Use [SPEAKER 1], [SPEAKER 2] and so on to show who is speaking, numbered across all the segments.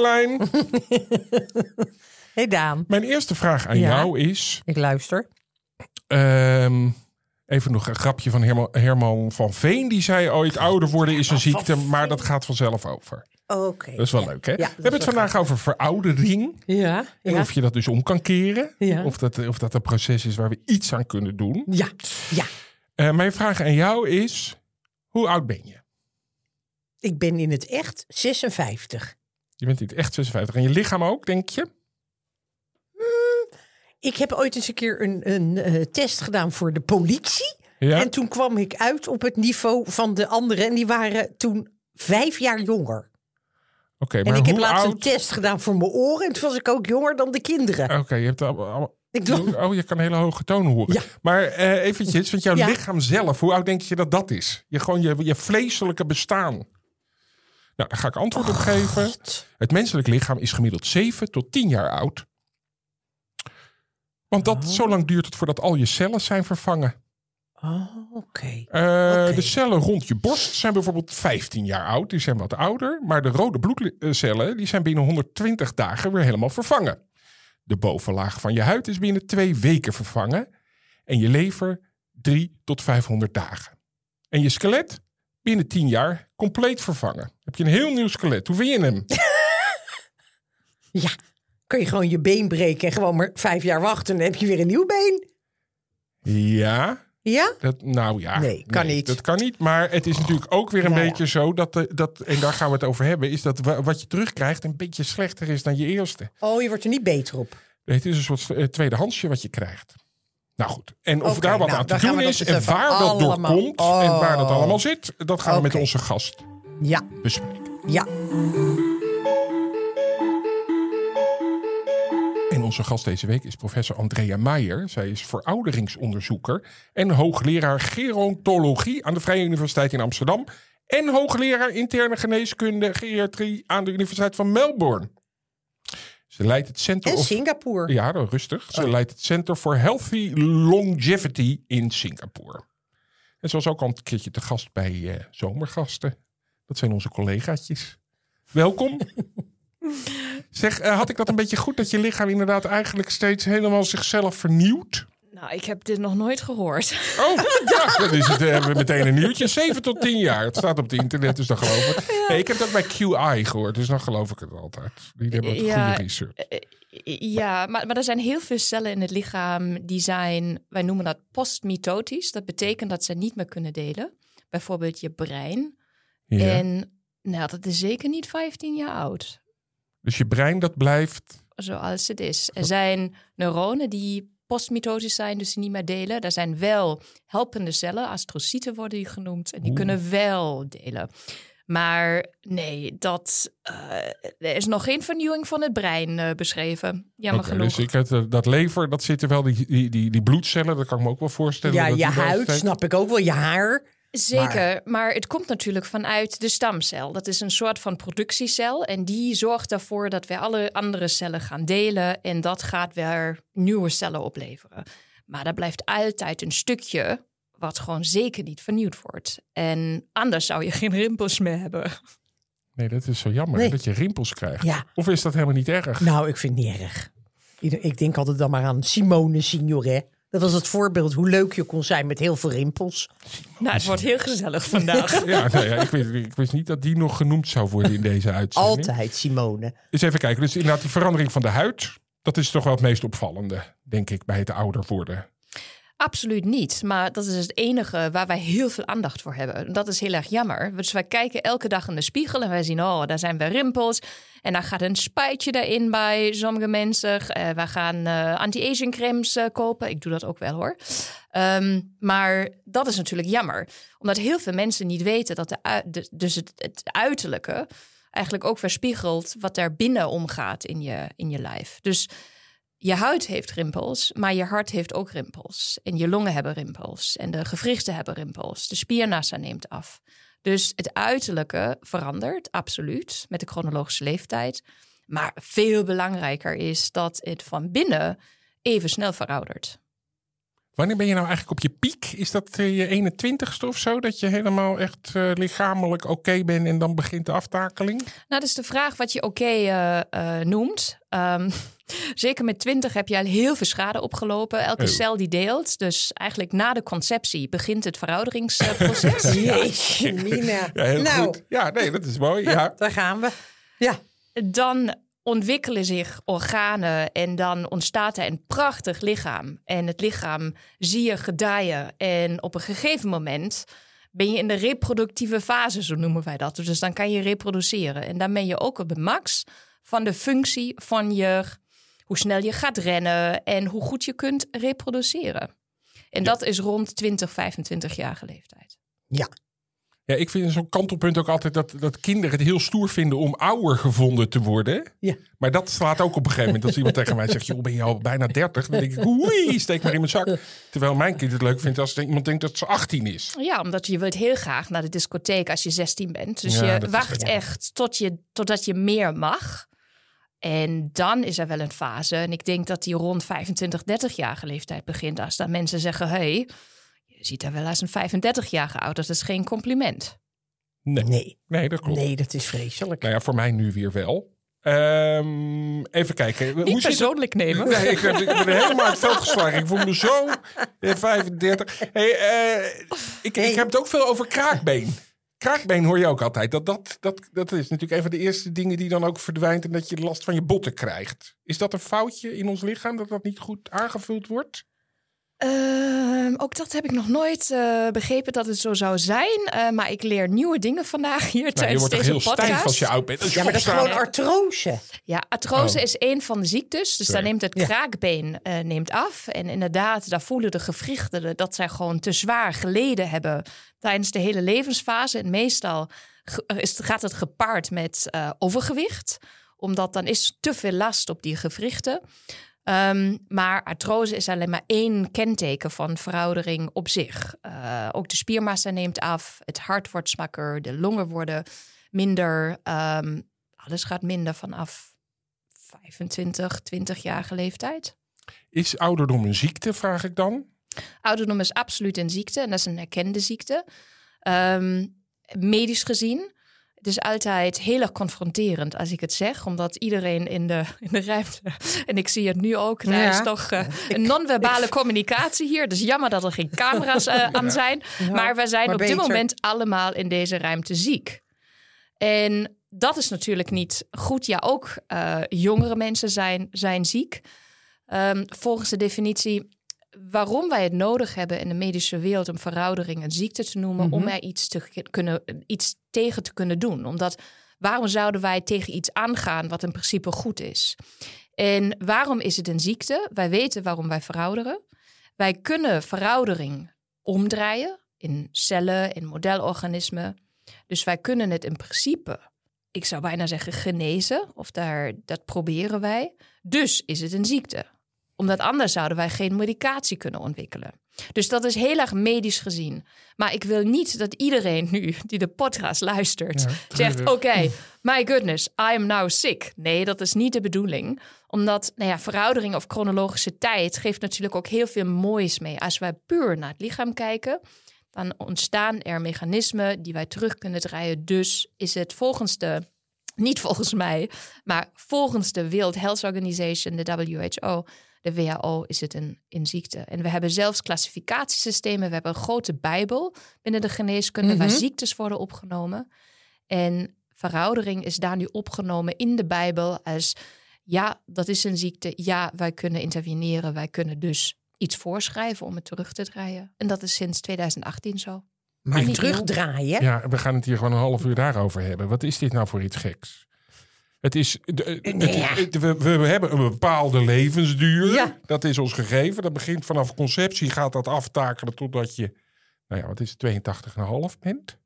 [SPEAKER 1] Marlijn.
[SPEAKER 2] Hey Daan.
[SPEAKER 1] Mijn eerste vraag aan
[SPEAKER 2] Ja?
[SPEAKER 1] jou is:
[SPEAKER 2] Ik luister.
[SPEAKER 1] Ehm, even nog een grapje van Herman, Herman van Veen. Die zei ooit: ouder worden is een ziekte, maar dat gaat vanzelf over.
[SPEAKER 2] Oké.
[SPEAKER 1] Dat is wel leuk, hè?
[SPEAKER 2] Ja,
[SPEAKER 1] We hebben het vandaag over veroudering.
[SPEAKER 2] Ja,
[SPEAKER 1] En
[SPEAKER 2] ja.
[SPEAKER 1] of je dat dus om kan keren.
[SPEAKER 2] Ja.
[SPEAKER 1] Of, dat, of dat een proces is waar we iets aan kunnen doen.
[SPEAKER 2] Ja, ja.
[SPEAKER 1] Eh, mijn vraag aan jou is: hoe oud ben je?
[SPEAKER 2] Ik ben in het echt 56.
[SPEAKER 1] Je bent niet echt 56. En je lichaam ook, denk je?
[SPEAKER 2] Ik heb ooit eens een keer een, een eh, test gedaan voor de politie.
[SPEAKER 1] Ja.
[SPEAKER 2] En toen kwam ik uit op het niveau van de anderen. En die waren toen vijf jaar jonger.
[SPEAKER 1] Oké,
[SPEAKER 2] En
[SPEAKER 1] maar
[SPEAKER 2] ik heb laatst een test gedaan voor mijn oren. En toen was ik ook jonger dan de kinderen.
[SPEAKER 1] Oké, je hebt
[SPEAKER 2] Ik doe-
[SPEAKER 1] Oh, je kan hele hoge tonen horen.
[SPEAKER 2] Ja.
[SPEAKER 1] Maar eh, eventjes, want jouw
[SPEAKER 2] Ja.
[SPEAKER 1] lichaam zelf, hoe oud denk je dat dat is? Je, gewoon je, je vleeselijke bestaan. Nou, daar ga ik antwoord op geven.
[SPEAKER 2] Oh, God.
[SPEAKER 1] Het menselijk lichaam is gemiddeld 7 tot 10 jaar oud. Want
[SPEAKER 2] Oh.
[SPEAKER 1] dat, zo lang duurt het voordat al je cellen zijn vervangen.
[SPEAKER 2] Oh, oké.
[SPEAKER 1] Eh. De cellen rond je borst zijn bijvoorbeeld 15 jaar oud. Die zijn wat ouder. Maar de rode bloedcellen die zijn binnen 120 dagen weer helemaal vervangen. De bovenlaag van je huid is binnen twee weken vervangen. En je lever 3 tot 500 dagen. En je skelet binnen 10 jaar compleet vervangen. Heb je een heel nieuw skelet. Hoe vind je hem?
[SPEAKER 2] Ja, kun je gewoon je been breken en gewoon maar vijf jaar wachten. En dan heb je weer een nieuw been.
[SPEAKER 1] ja,
[SPEAKER 2] Ja?
[SPEAKER 1] Dat, nou ja,
[SPEAKER 2] Nee, kan niet.
[SPEAKER 1] Dat kan niet. Maar het is natuurlijk ook weer een
[SPEAKER 2] Nou ja.
[SPEAKER 1] beetje zo dat, de, dat, en daar gaan we het over hebben, is dat wa- wat je terugkrijgt een beetje slechter is dan je eerste.
[SPEAKER 2] Oh, je wordt er niet beter op.
[SPEAKER 1] Het is een soort eh, tweedehandsje wat je krijgt. Nou goed, en of daar wat
[SPEAKER 2] nou,
[SPEAKER 1] aan te doen is
[SPEAKER 2] dus
[SPEAKER 1] en waar dat door komt en waar dat allemaal zit, dat gaan we met onze gast
[SPEAKER 2] Ja,
[SPEAKER 1] bespreken.
[SPEAKER 2] ja.
[SPEAKER 1] En onze gast deze week is professor Andrea Meijer. Zij is verouderingsonderzoeker en hoogleraar gerontologie aan de Vrije Universiteit in Amsterdam. En hoogleraar interne geneeskunde geriatrie aan de Universiteit van Melbourne. Ze leidt het Center
[SPEAKER 2] En
[SPEAKER 1] of...
[SPEAKER 2] Singapore.
[SPEAKER 1] Ja, nou, rustig. Ze
[SPEAKER 2] Oh.
[SPEAKER 1] leidt het Center for Healthy Longevity in Singapore. En ze was ook al een keertje te gast bij eh, Zomergasten. Dat zijn onze collegaatjes. Welkom. zeg, eh, had ik dat een beetje goed dat je lichaam inderdaad eigenlijk steeds helemaal zichzelf vernieuwt?
[SPEAKER 3] Nou, ik heb dit nog nooit gehoord.
[SPEAKER 1] Oh, ja, dan is het, eh, hebben we meteen een nieuwtje. 7 tot 10 jaar. Het staat op het internet, dus dan geloof ik. Nee, ik heb dat bij QI gehoord, dus dan geloof ik het altijd. Die hebben wat
[SPEAKER 3] Ja,
[SPEAKER 1] goede research.
[SPEAKER 3] Ja, maar, maar er zijn heel veel cellen in het lichaam die zijn, wij noemen dat postmitotisch. Dat betekent dat ze niet meer kunnen delen. Bijvoorbeeld je brein.
[SPEAKER 1] Ja.
[SPEAKER 3] En nou, dat is zeker niet 15 jaar oud,
[SPEAKER 1] Dus je brein dat blijft
[SPEAKER 3] zoals het is. Er zijn neuronen die postmitotisch zijn, dus die niet meer delen. Er zijn wel helpende cellen, astrocyten worden die genoemd. En die
[SPEAKER 1] Oeh.
[SPEAKER 3] kunnen wel delen. Maar nee, dat, eh, er is nog geen vernieuwing van het brein eh, beschreven. Jammer genoeg.
[SPEAKER 1] Dus ik had, eh, dat lever, dat zitten wel, die, die, die, die bloedcellen, dat kan ik me ook wel voorstellen.
[SPEAKER 2] Ja,
[SPEAKER 1] dat
[SPEAKER 2] je huid, snap ik ook wel. Je haar.
[SPEAKER 3] Zeker, maar... het komt natuurlijk vanuit de stamcel. Dat is een soort van productiecel en die zorgt ervoor dat we alle andere cellen gaan delen en dat gaat weer nieuwe cellen opleveren. Maar daar blijft altijd een stukje wat gewoon zeker niet vernieuwd wordt. En anders zou je geen rimpels meer hebben.
[SPEAKER 1] Nee, dat is zo jammer
[SPEAKER 2] Nee.
[SPEAKER 1] dat je rimpels krijgt.
[SPEAKER 2] Ja.
[SPEAKER 1] Of is dat helemaal niet erg?
[SPEAKER 2] Nou, ik vind het niet erg. Ik denk altijd dan maar aan Simone Signoret. Dat was het voorbeeld hoe leuk je kon zijn met heel veel rimpels.
[SPEAKER 3] Nou, het wordt heel gezellig vandaag.
[SPEAKER 1] Ja, nou ja ik, wist, ik wist niet dat die nog genoemd zou worden in deze uitzending.
[SPEAKER 2] Altijd Simone.
[SPEAKER 1] Eens even kijken. Dus inderdaad, die verandering van de huid, dat is toch wel het meest opvallende, denk ik, bij het ouder worden.
[SPEAKER 3] Absoluut niet. Maar dat is het enige waar wij heel veel aandacht voor hebben. Dat is heel erg jammer. Dus wij kijken elke dag in de spiegel en wij zien, oh, daar zijn weer rimpels. En dan gaat een spuitje daarin bij sommige mensen. Uh, we gaan uh, anti-aging cremes uh, kopen. Ik doe dat ook wel hoor. Um, maar dat is natuurlijk jammer. Omdat heel veel mensen niet weten dat de, dus het, uiterlijke eigenlijk ook verspiegelt wat er binnen omgaat in je, in je lijf. Dus je huid heeft rimpels, maar je hart heeft ook rimpels. En je longen hebben rimpels. En de gewrichten hebben rimpels. De spiermassa neemt af. Dus het uiterlijke verandert, absoluut, met de chronologische leeftijd. Maar veel belangrijker is dat het van binnen even snel veroudert.
[SPEAKER 1] Wanneer ben je nou eigenlijk op je piek? Is dat uh, je 21ste of zo? Dat je helemaal echt uh, lichamelijk oké bent en dan begint de aftakeling? Nou,
[SPEAKER 3] dat is de vraag wat je oké okay, uh, noemt. Um, zeker met 20 heb je al heel veel schade opgelopen. Elke oh. cel die deelt. Dus eigenlijk na de conceptie begint het verouderingsproces.
[SPEAKER 2] Jeetje, Nina.
[SPEAKER 1] Ja, heel
[SPEAKER 2] nou.
[SPEAKER 1] goed. Ja, nee, dat is mooi. Ja.
[SPEAKER 2] Daar gaan we. Ja.
[SPEAKER 3] Dan ontwikkelen zich organen en dan ontstaat er een prachtig lichaam. En het lichaam zie je gedijen. En op een gegeven moment ben je in de reproductieve fase, zo noemen wij dat. Dus dan kan je reproduceren. En dan ben je ook op de max van de functie van je, hoe snel je gaat rennen en hoe goed je kunt reproduceren. En dat is rond 20, 25 jaar leeftijd.
[SPEAKER 2] Ja,
[SPEAKER 1] ja, ik vind zo'n kantelpunt ook altijd dat, dat kinderen het heel stoer vinden om ouder gevonden te worden.
[SPEAKER 2] Ja.
[SPEAKER 1] Maar dat slaat ook op een gegeven moment. Als iemand tegen mij zegt, joh, ben je al bijna 30? Dan denk ik, oei, steek maar in mijn zak. Terwijl mijn kind het leuk vindt als iemand denkt dat ze 18 is.
[SPEAKER 3] Ja, omdat je wilt heel graag naar de discotheek als je 16 bent. Dus je wacht echt tot je, totdat je meer mag. En dan is er wel een fase. En ik denk dat die rond 25, 30 jaar leeftijd begint. Als dan mensen zeggen, hey, je ziet er wel als een 35-jarige oud. Dat is geen compliment.
[SPEAKER 1] Nee.
[SPEAKER 2] nee.
[SPEAKER 1] Nee, dat klopt.
[SPEAKER 2] Nee, dat is vreselijk.
[SPEAKER 1] Nou ja, voor mij nu weer wel. Um, even kijken.
[SPEAKER 3] Niet Hoe persoonlijk het? nemen.
[SPEAKER 1] Nee, ik, ik, ben helemaal uit het veld geslagen. Ik voel me zo 35. Hey, uh, ik, hey. ik heb het ook veel over kraakbeen. Kraakbeen hoor je ook altijd. Dat, dat, dat, dat is natuurlijk een van de eerste dingen die dan ook verdwijnt en dat je last van je botten krijgt. Is dat een foutje in ons lichaam dat dat niet goed aangevuld wordt?
[SPEAKER 3] Uh, ook dat heb ik nog nooit uh, begrepen dat het zo zou zijn. Uh, maar ik leer nieuwe dingen vandaag hier nou, tijdens
[SPEAKER 1] je wordt
[SPEAKER 3] deze
[SPEAKER 1] heel stijf als je oud bent.
[SPEAKER 2] Ja, maar dat is gewoon artrose.
[SPEAKER 3] Ja, artrose oh. is een van de ziektes. Dus dan neemt het kraakbeen ja. neemt af. En inderdaad, daar voelen de gewrichten dat zij gewoon te zwaar geleden hebben tijdens de hele levensfase. En meestal is, gaat het gepaard met overgewicht omdat dan is te veel last op die gewrichten. Um, maar artrose is alleen maar één kenteken van veroudering op zich. Uh, ook de spiermassa neemt af, het hart wordt zwakker, de longen worden minder. Um, alles gaat minder vanaf 25, 20 jaar leeftijd.
[SPEAKER 1] Is ouderdom een ziekte, vraag ik dan?
[SPEAKER 3] Ouderdom is absoluut een ziekte en dat is een erkende ziekte. Um, medisch gezien het is altijd heel erg confronterend als ik het zeg, omdat iedereen in de, in de ruimte, en ik zie het nu ook, er ja. is toch uh, een non-verbale communicatie hier. Dus jammer dat er geen camera's uh, aan zijn. Ja, maar we zijn maar op beter. dit moment allemaal in deze ruimte ziek. En dat is natuurlijk niet goed. Ja, ook uh, jongere mensen zijn, zijn ziek. Um, volgens de definitie waarom wij het nodig hebben in de medische wereld om veroudering een ziekte te noemen, om mhm. er iets, te kunnen, iets tegen te kunnen doen. Omdat waarom zouden wij tegen iets aangaan wat in principe goed is? En waarom is het een ziekte? Wij weten waarom wij verouderen. Wij kunnen veroudering omdraaien in cellen, in modelorganismen. Dus wij kunnen het in principe, ik zou bijna zeggen, genezen. Of daar, dat proberen wij. Dus is het een ziekte omdat anders zouden wij geen medicatie kunnen ontwikkelen. Dus dat is heel erg medisch gezien. Maar ik wil niet dat iedereen nu die de podcast luistert zegt: Oké, okay, my goodness, I am now sick. Nee, dat is niet de bedoeling. Omdat nou ja, veroudering of chronologische tijd geeft natuurlijk ook heel veel moois mee. Als wij puur naar het lichaam kijken, dan ontstaan er mechanismen die wij terug kunnen draaien. Dus is het volgens de niet volgens mij, maar volgens de World Health Organization, de WHO, de WHO is het een, een ziekte. En we hebben zelfs klassificatiesystemen. We hebben een grote bijbel binnen de geneeskunde waar mhm. ziektes worden opgenomen. En veroudering is daar nu opgenomen in de bijbel als ja, dat is een ziekte. Ja, wij kunnen interveneren. Wij kunnen dus iets voorschrijven om het terug te draaien. En dat is sinds 2018 zo.
[SPEAKER 2] Maar terugdraaien?
[SPEAKER 1] Ja, we gaan het hier gewoon een half uur daarover hebben. Wat is dit nou voor iets geks? Het is, de- het-
[SPEAKER 2] Nee, ja.
[SPEAKER 1] het- we, we hebben een bepaalde levensduur.
[SPEAKER 2] Ja.
[SPEAKER 1] Dat is ons gegeven. Dat begint vanaf conceptie, gaat dat aftakelen totdat je, nou ja, wat is het, 82,5 bent.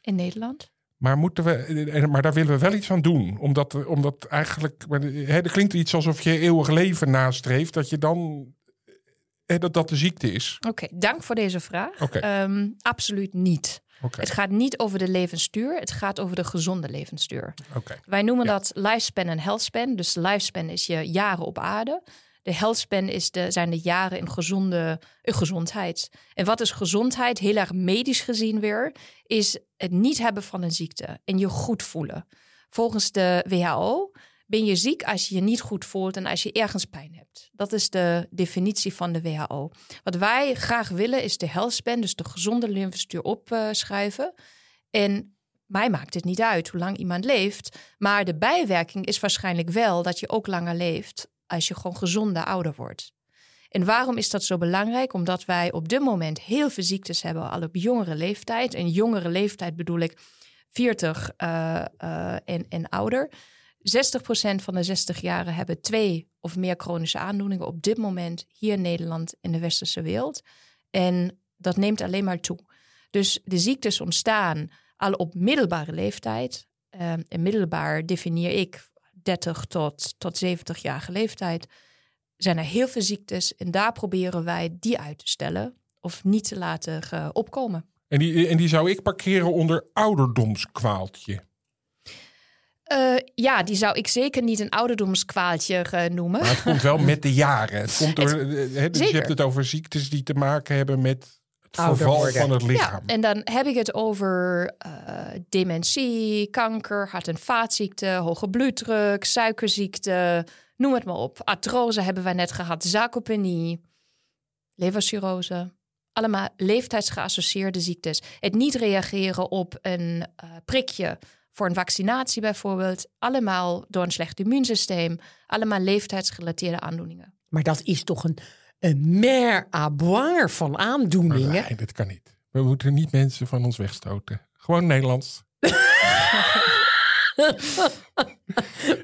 [SPEAKER 3] In Nederland.
[SPEAKER 1] Maar, moeten we, eh, maar daar willen we wel iets aan doen. Omdat, omdat eigenlijk, hè, er klinkt iets alsof je eeuwig leven nastreeft. Dat je dan, hè, dat dat de ziekte is.
[SPEAKER 3] Oké, dank voor deze vraag.
[SPEAKER 1] Oké.
[SPEAKER 3] Ehm, absoluut niet. Het gaat niet over de levensduur, het gaat over de gezonde levensduur. Wij noemen
[SPEAKER 1] Ja.
[SPEAKER 3] dat lifespan en healthspan. Dus lifespan is je jaren op aarde. De healthspan is de, zijn de jaren in gezonde in gezondheid. En wat is gezondheid? Heel erg medisch gezien weer, is het niet hebben van een ziekte en je goed voelen. Volgens de WHO ben je ziek als je je niet goed voelt en als je ergens pijn hebt. Dat is de definitie van de WHO. Wat wij graag willen is de healthspan, dus de gezonde levensduur opschrijven. En mij maakt het niet uit hoe lang iemand leeft. Maar de bijwerking is waarschijnlijk wel dat je ook langer leeft als je gewoon gezonder ouder wordt. En waarom is dat zo belangrijk? Omdat wij op dit moment heel veel ziektes hebben, al op jongere leeftijd. En jongere leeftijd bedoel ik 40 eh, eh, en, en ouder. 60% van de 60-jarigen hebben twee of meer chronische aandoeningen op dit moment hier in Nederland in de westerse wereld. En dat neemt alleen maar toe. Dus de ziektes ontstaan al op middelbare leeftijd. Ehm, en middelbaar definieer ik 30 tot, tot 70 jaar leeftijd. Zijn er heel veel ziektes en daar proberen wij die uit te stellen of niet te laten ge- opkomen.
[SPEAKER 1] En die, en die zou ik parkeren onder ouderdomskwaaltje.
[SPEAKER 3] Eh, ja, die zou ik zeker niet een ouderdomskwaaltje eh, noemen.
[SPEAKER 1] Maar het komt wel met de jaren. Het komt door, eh, dus je hebt het over ziektes die te maken hebben met het verval van het
[SPEAKER 3] Ja,
[SPEAKER 1] lichaam.
[SPEAKER 3] en dan heb ik het over eh, dementie, kanker, hart- en vaatziekte, hoge bloeddruk, suikerziekte, noem het maar op. Artrose hebben wij net gehad, sarcopenie, levercirrose. Allemaal leeftijdsgeassocieerde ziektes. Het niet reageren op een eh, prikje voor een vaccinatie bijvoorbeeld. Allemaal door een slecht immuunsysteem. Allemaal leeftijdsgerelateerde aandoeningen.
[SPEAKER 2] Maar dat is toch een, een mer à boire van aandoeningen.
[SPEAKER 1] nee, dat kan niet. We moeten niet mensen van ons wegstoten. Gewoon Nederlands.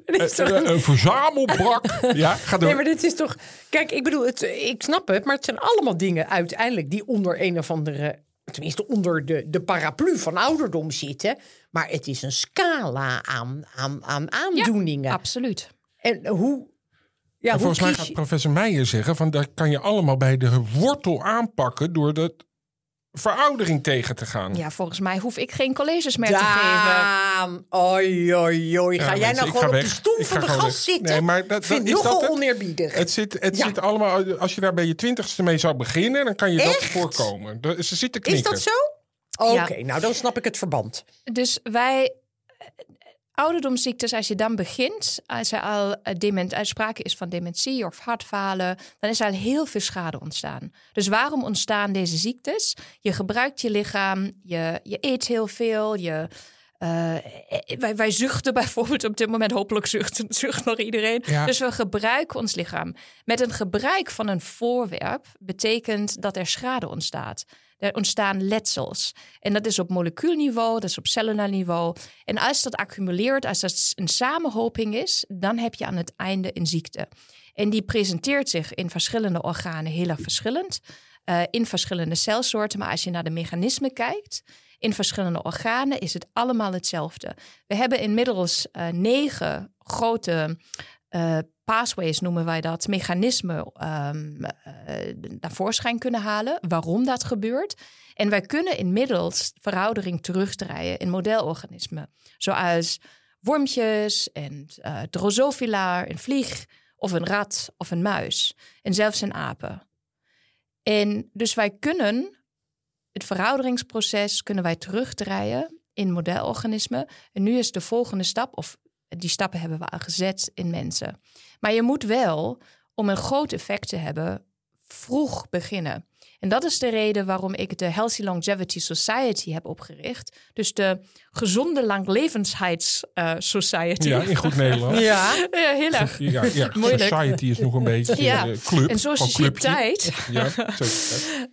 [SPEAKER 2] Dit is toch
[SPEAKER 1] Eh,
[SPEAKER 2] een-
[SPEAKER 1] Een verzamelbrak. ja, ga door.
[SPEAKER 2] Nee, maar dit is toch. Kijk, ik bedoel, het, ik snap het, maar het zijn allemaal dingen uiteindelijk die onder een of andere. Tenminste, onder de, de paraplu van ouderdom zitten. Maar het is een scala aan, aan, aan aandoeningen.
[SPEAKER 3] Absoluut.
[SPEAKER 2] en hoe. Ja,
[SPEAKER 1] En
[SPEAKER 2] hoe
[SPEAKER 1] volgens mij gaat professor Meijer zeggen... van dat kan je allemaal bij de wortel aanpakken... door de veroudering tegen te gaan.
[SPEAKER 3] Ja, volgens mij hoef ik geen colleges meer te geven.
[SPEAKER 2] Oi, oi, oi. Ga
[SPEAKER 1] Ja,
[SPEAKER 2] jij
[SPEAKER 1] mensen,
[SPEAKER 2] nou gewoon op de
[SPEAKER 1] weg.
[SPEAKER 2] stoel
[SPEAKER 1] Ik
[SPEAKER 2] van de gast
[SPEAKER 1] weg.
[SPEAKER 2] zitten?
[SPEAKER 1] Nee, maar dat-
[SPEAKER 2] vind
[SPEAKER 1] dat- is
[SPEAKER 2] nogal
[SPEAKER 1] dat het?
[SPEAKER 2] oneerbiedig.
[SPEAKER 1] Het zit, het
[SPEAKER 2] Ja.
[SPEAKER 1] zit allemaal... Als je daar bij je twintigste mee zou beginnen... dan kan je dat voorkomen. Dat- Ze zitten
[SPEAKER 2] is dat zo? Oké,
[SPEAKER 3] Ja.
[SPEAKER 2] nou dan snap ik het verband.
[SPEAKER 3] Dus wij, ouderdomsziektes, als je dan begint, als er al eh, dement, als sprake is van dementie of hartfalen, dan is er al heel veel schade ontstaan. Dus waarom ontstaan deze ziektes? Je gebruikt je lichaam, je, je eet heel veel, je. eh, eh, wij, wij zuchten bijvoorbeeld op dit moment, hopelijk zucht, zucht nog iedereen.
[SPEAKER 1] Ja.
[SPEAKER 3] Dus we gebruiken ons lichaam. Met een gebruik van een voorwerp betekent dat er schade ontstaat. Er ontstaan letsels. En dat is op molecuulniveau, dat is op cellular niveau. En als dat accumuleert, als dat een samenhoping is, dan heb je aan het einde een ziekte. En die presenteert zich in verschillende organen heel erg verschillend. eh, in verschillende celsoorten. Maar als je naar de mechanismen kijkt, in verschillende organen is het allemaal hetzelfde. We hebben inmiddels eh, negen grote eh, pathways, noemen wij dat, mechanismen eh, naar voorschijn kunnen halen. Waarom dat gebeurt. En wij kunnen inmiddels veroudering terugdraaien in modelorganismen. Zoals wormpjes en eh drosophila, een vlieg of een rat of een muis. En zelfs een apen. En dus wij kunnen het verouderingsproces kunnen wij terugdraaien in modelorganismen. En nu is de volgende stap, of die stappen hebben we al gezet in mensen. Maar je moet wel, om een groot effect te hebben, vroeg beginnen. En dat is de reden waarom ik de Healthy Longevity Society heb opgericht. Dus de Gezonde Langlevendheids uh, Society.
[SPEAKER 1] Ja, in goed Nederlands.
[SPEAKER 2] Ja.
[SPEAKER 3] ja, heel erg.
[SPEAKER 1] Ja, ja, society is nog een beetje
[SPEAKER 3] Ja.
[SPEAKER 1] eh, club.
[SPEAKER 3] En sociëteit.
[SPEAKER 1] Ja.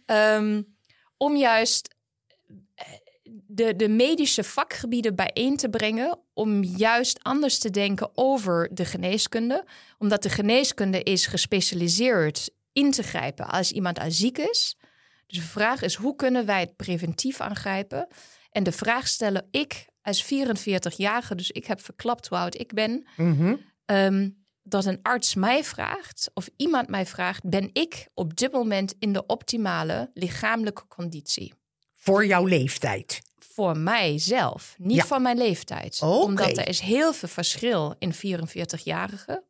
[SPEAKER 3] Ehm, om juist de, de medische vakgebieden bijeen te brengen. Om juist anders te denken over de geneeskunde. Omdat de geneeskunde is gespecialiseerd in te grijpen als iemand al ziek is. Dus de vraag is, hoe kunnen wij het preventief aangrijpen? En de vraag stellen ik als 44-jarige, dus ik heb verklapt hoe oud ik ben...
[SPEAKER 2] Mhm.
[SPEAKER 3] Ehm, dat een arts mij vraagt, of iemand mij vraagt, ben ik op dit moment in de optimale lichamelijke conditie?
[SPEAKER 2] Voor jouw leeftijd.
[SPEAKER 3] Voor mijzelf, niet
[SPEAKER 2] Ja.
[SPEAKER 3] van mijn leeftijd. Omdat er is heel veel verschil in 44-jarigen.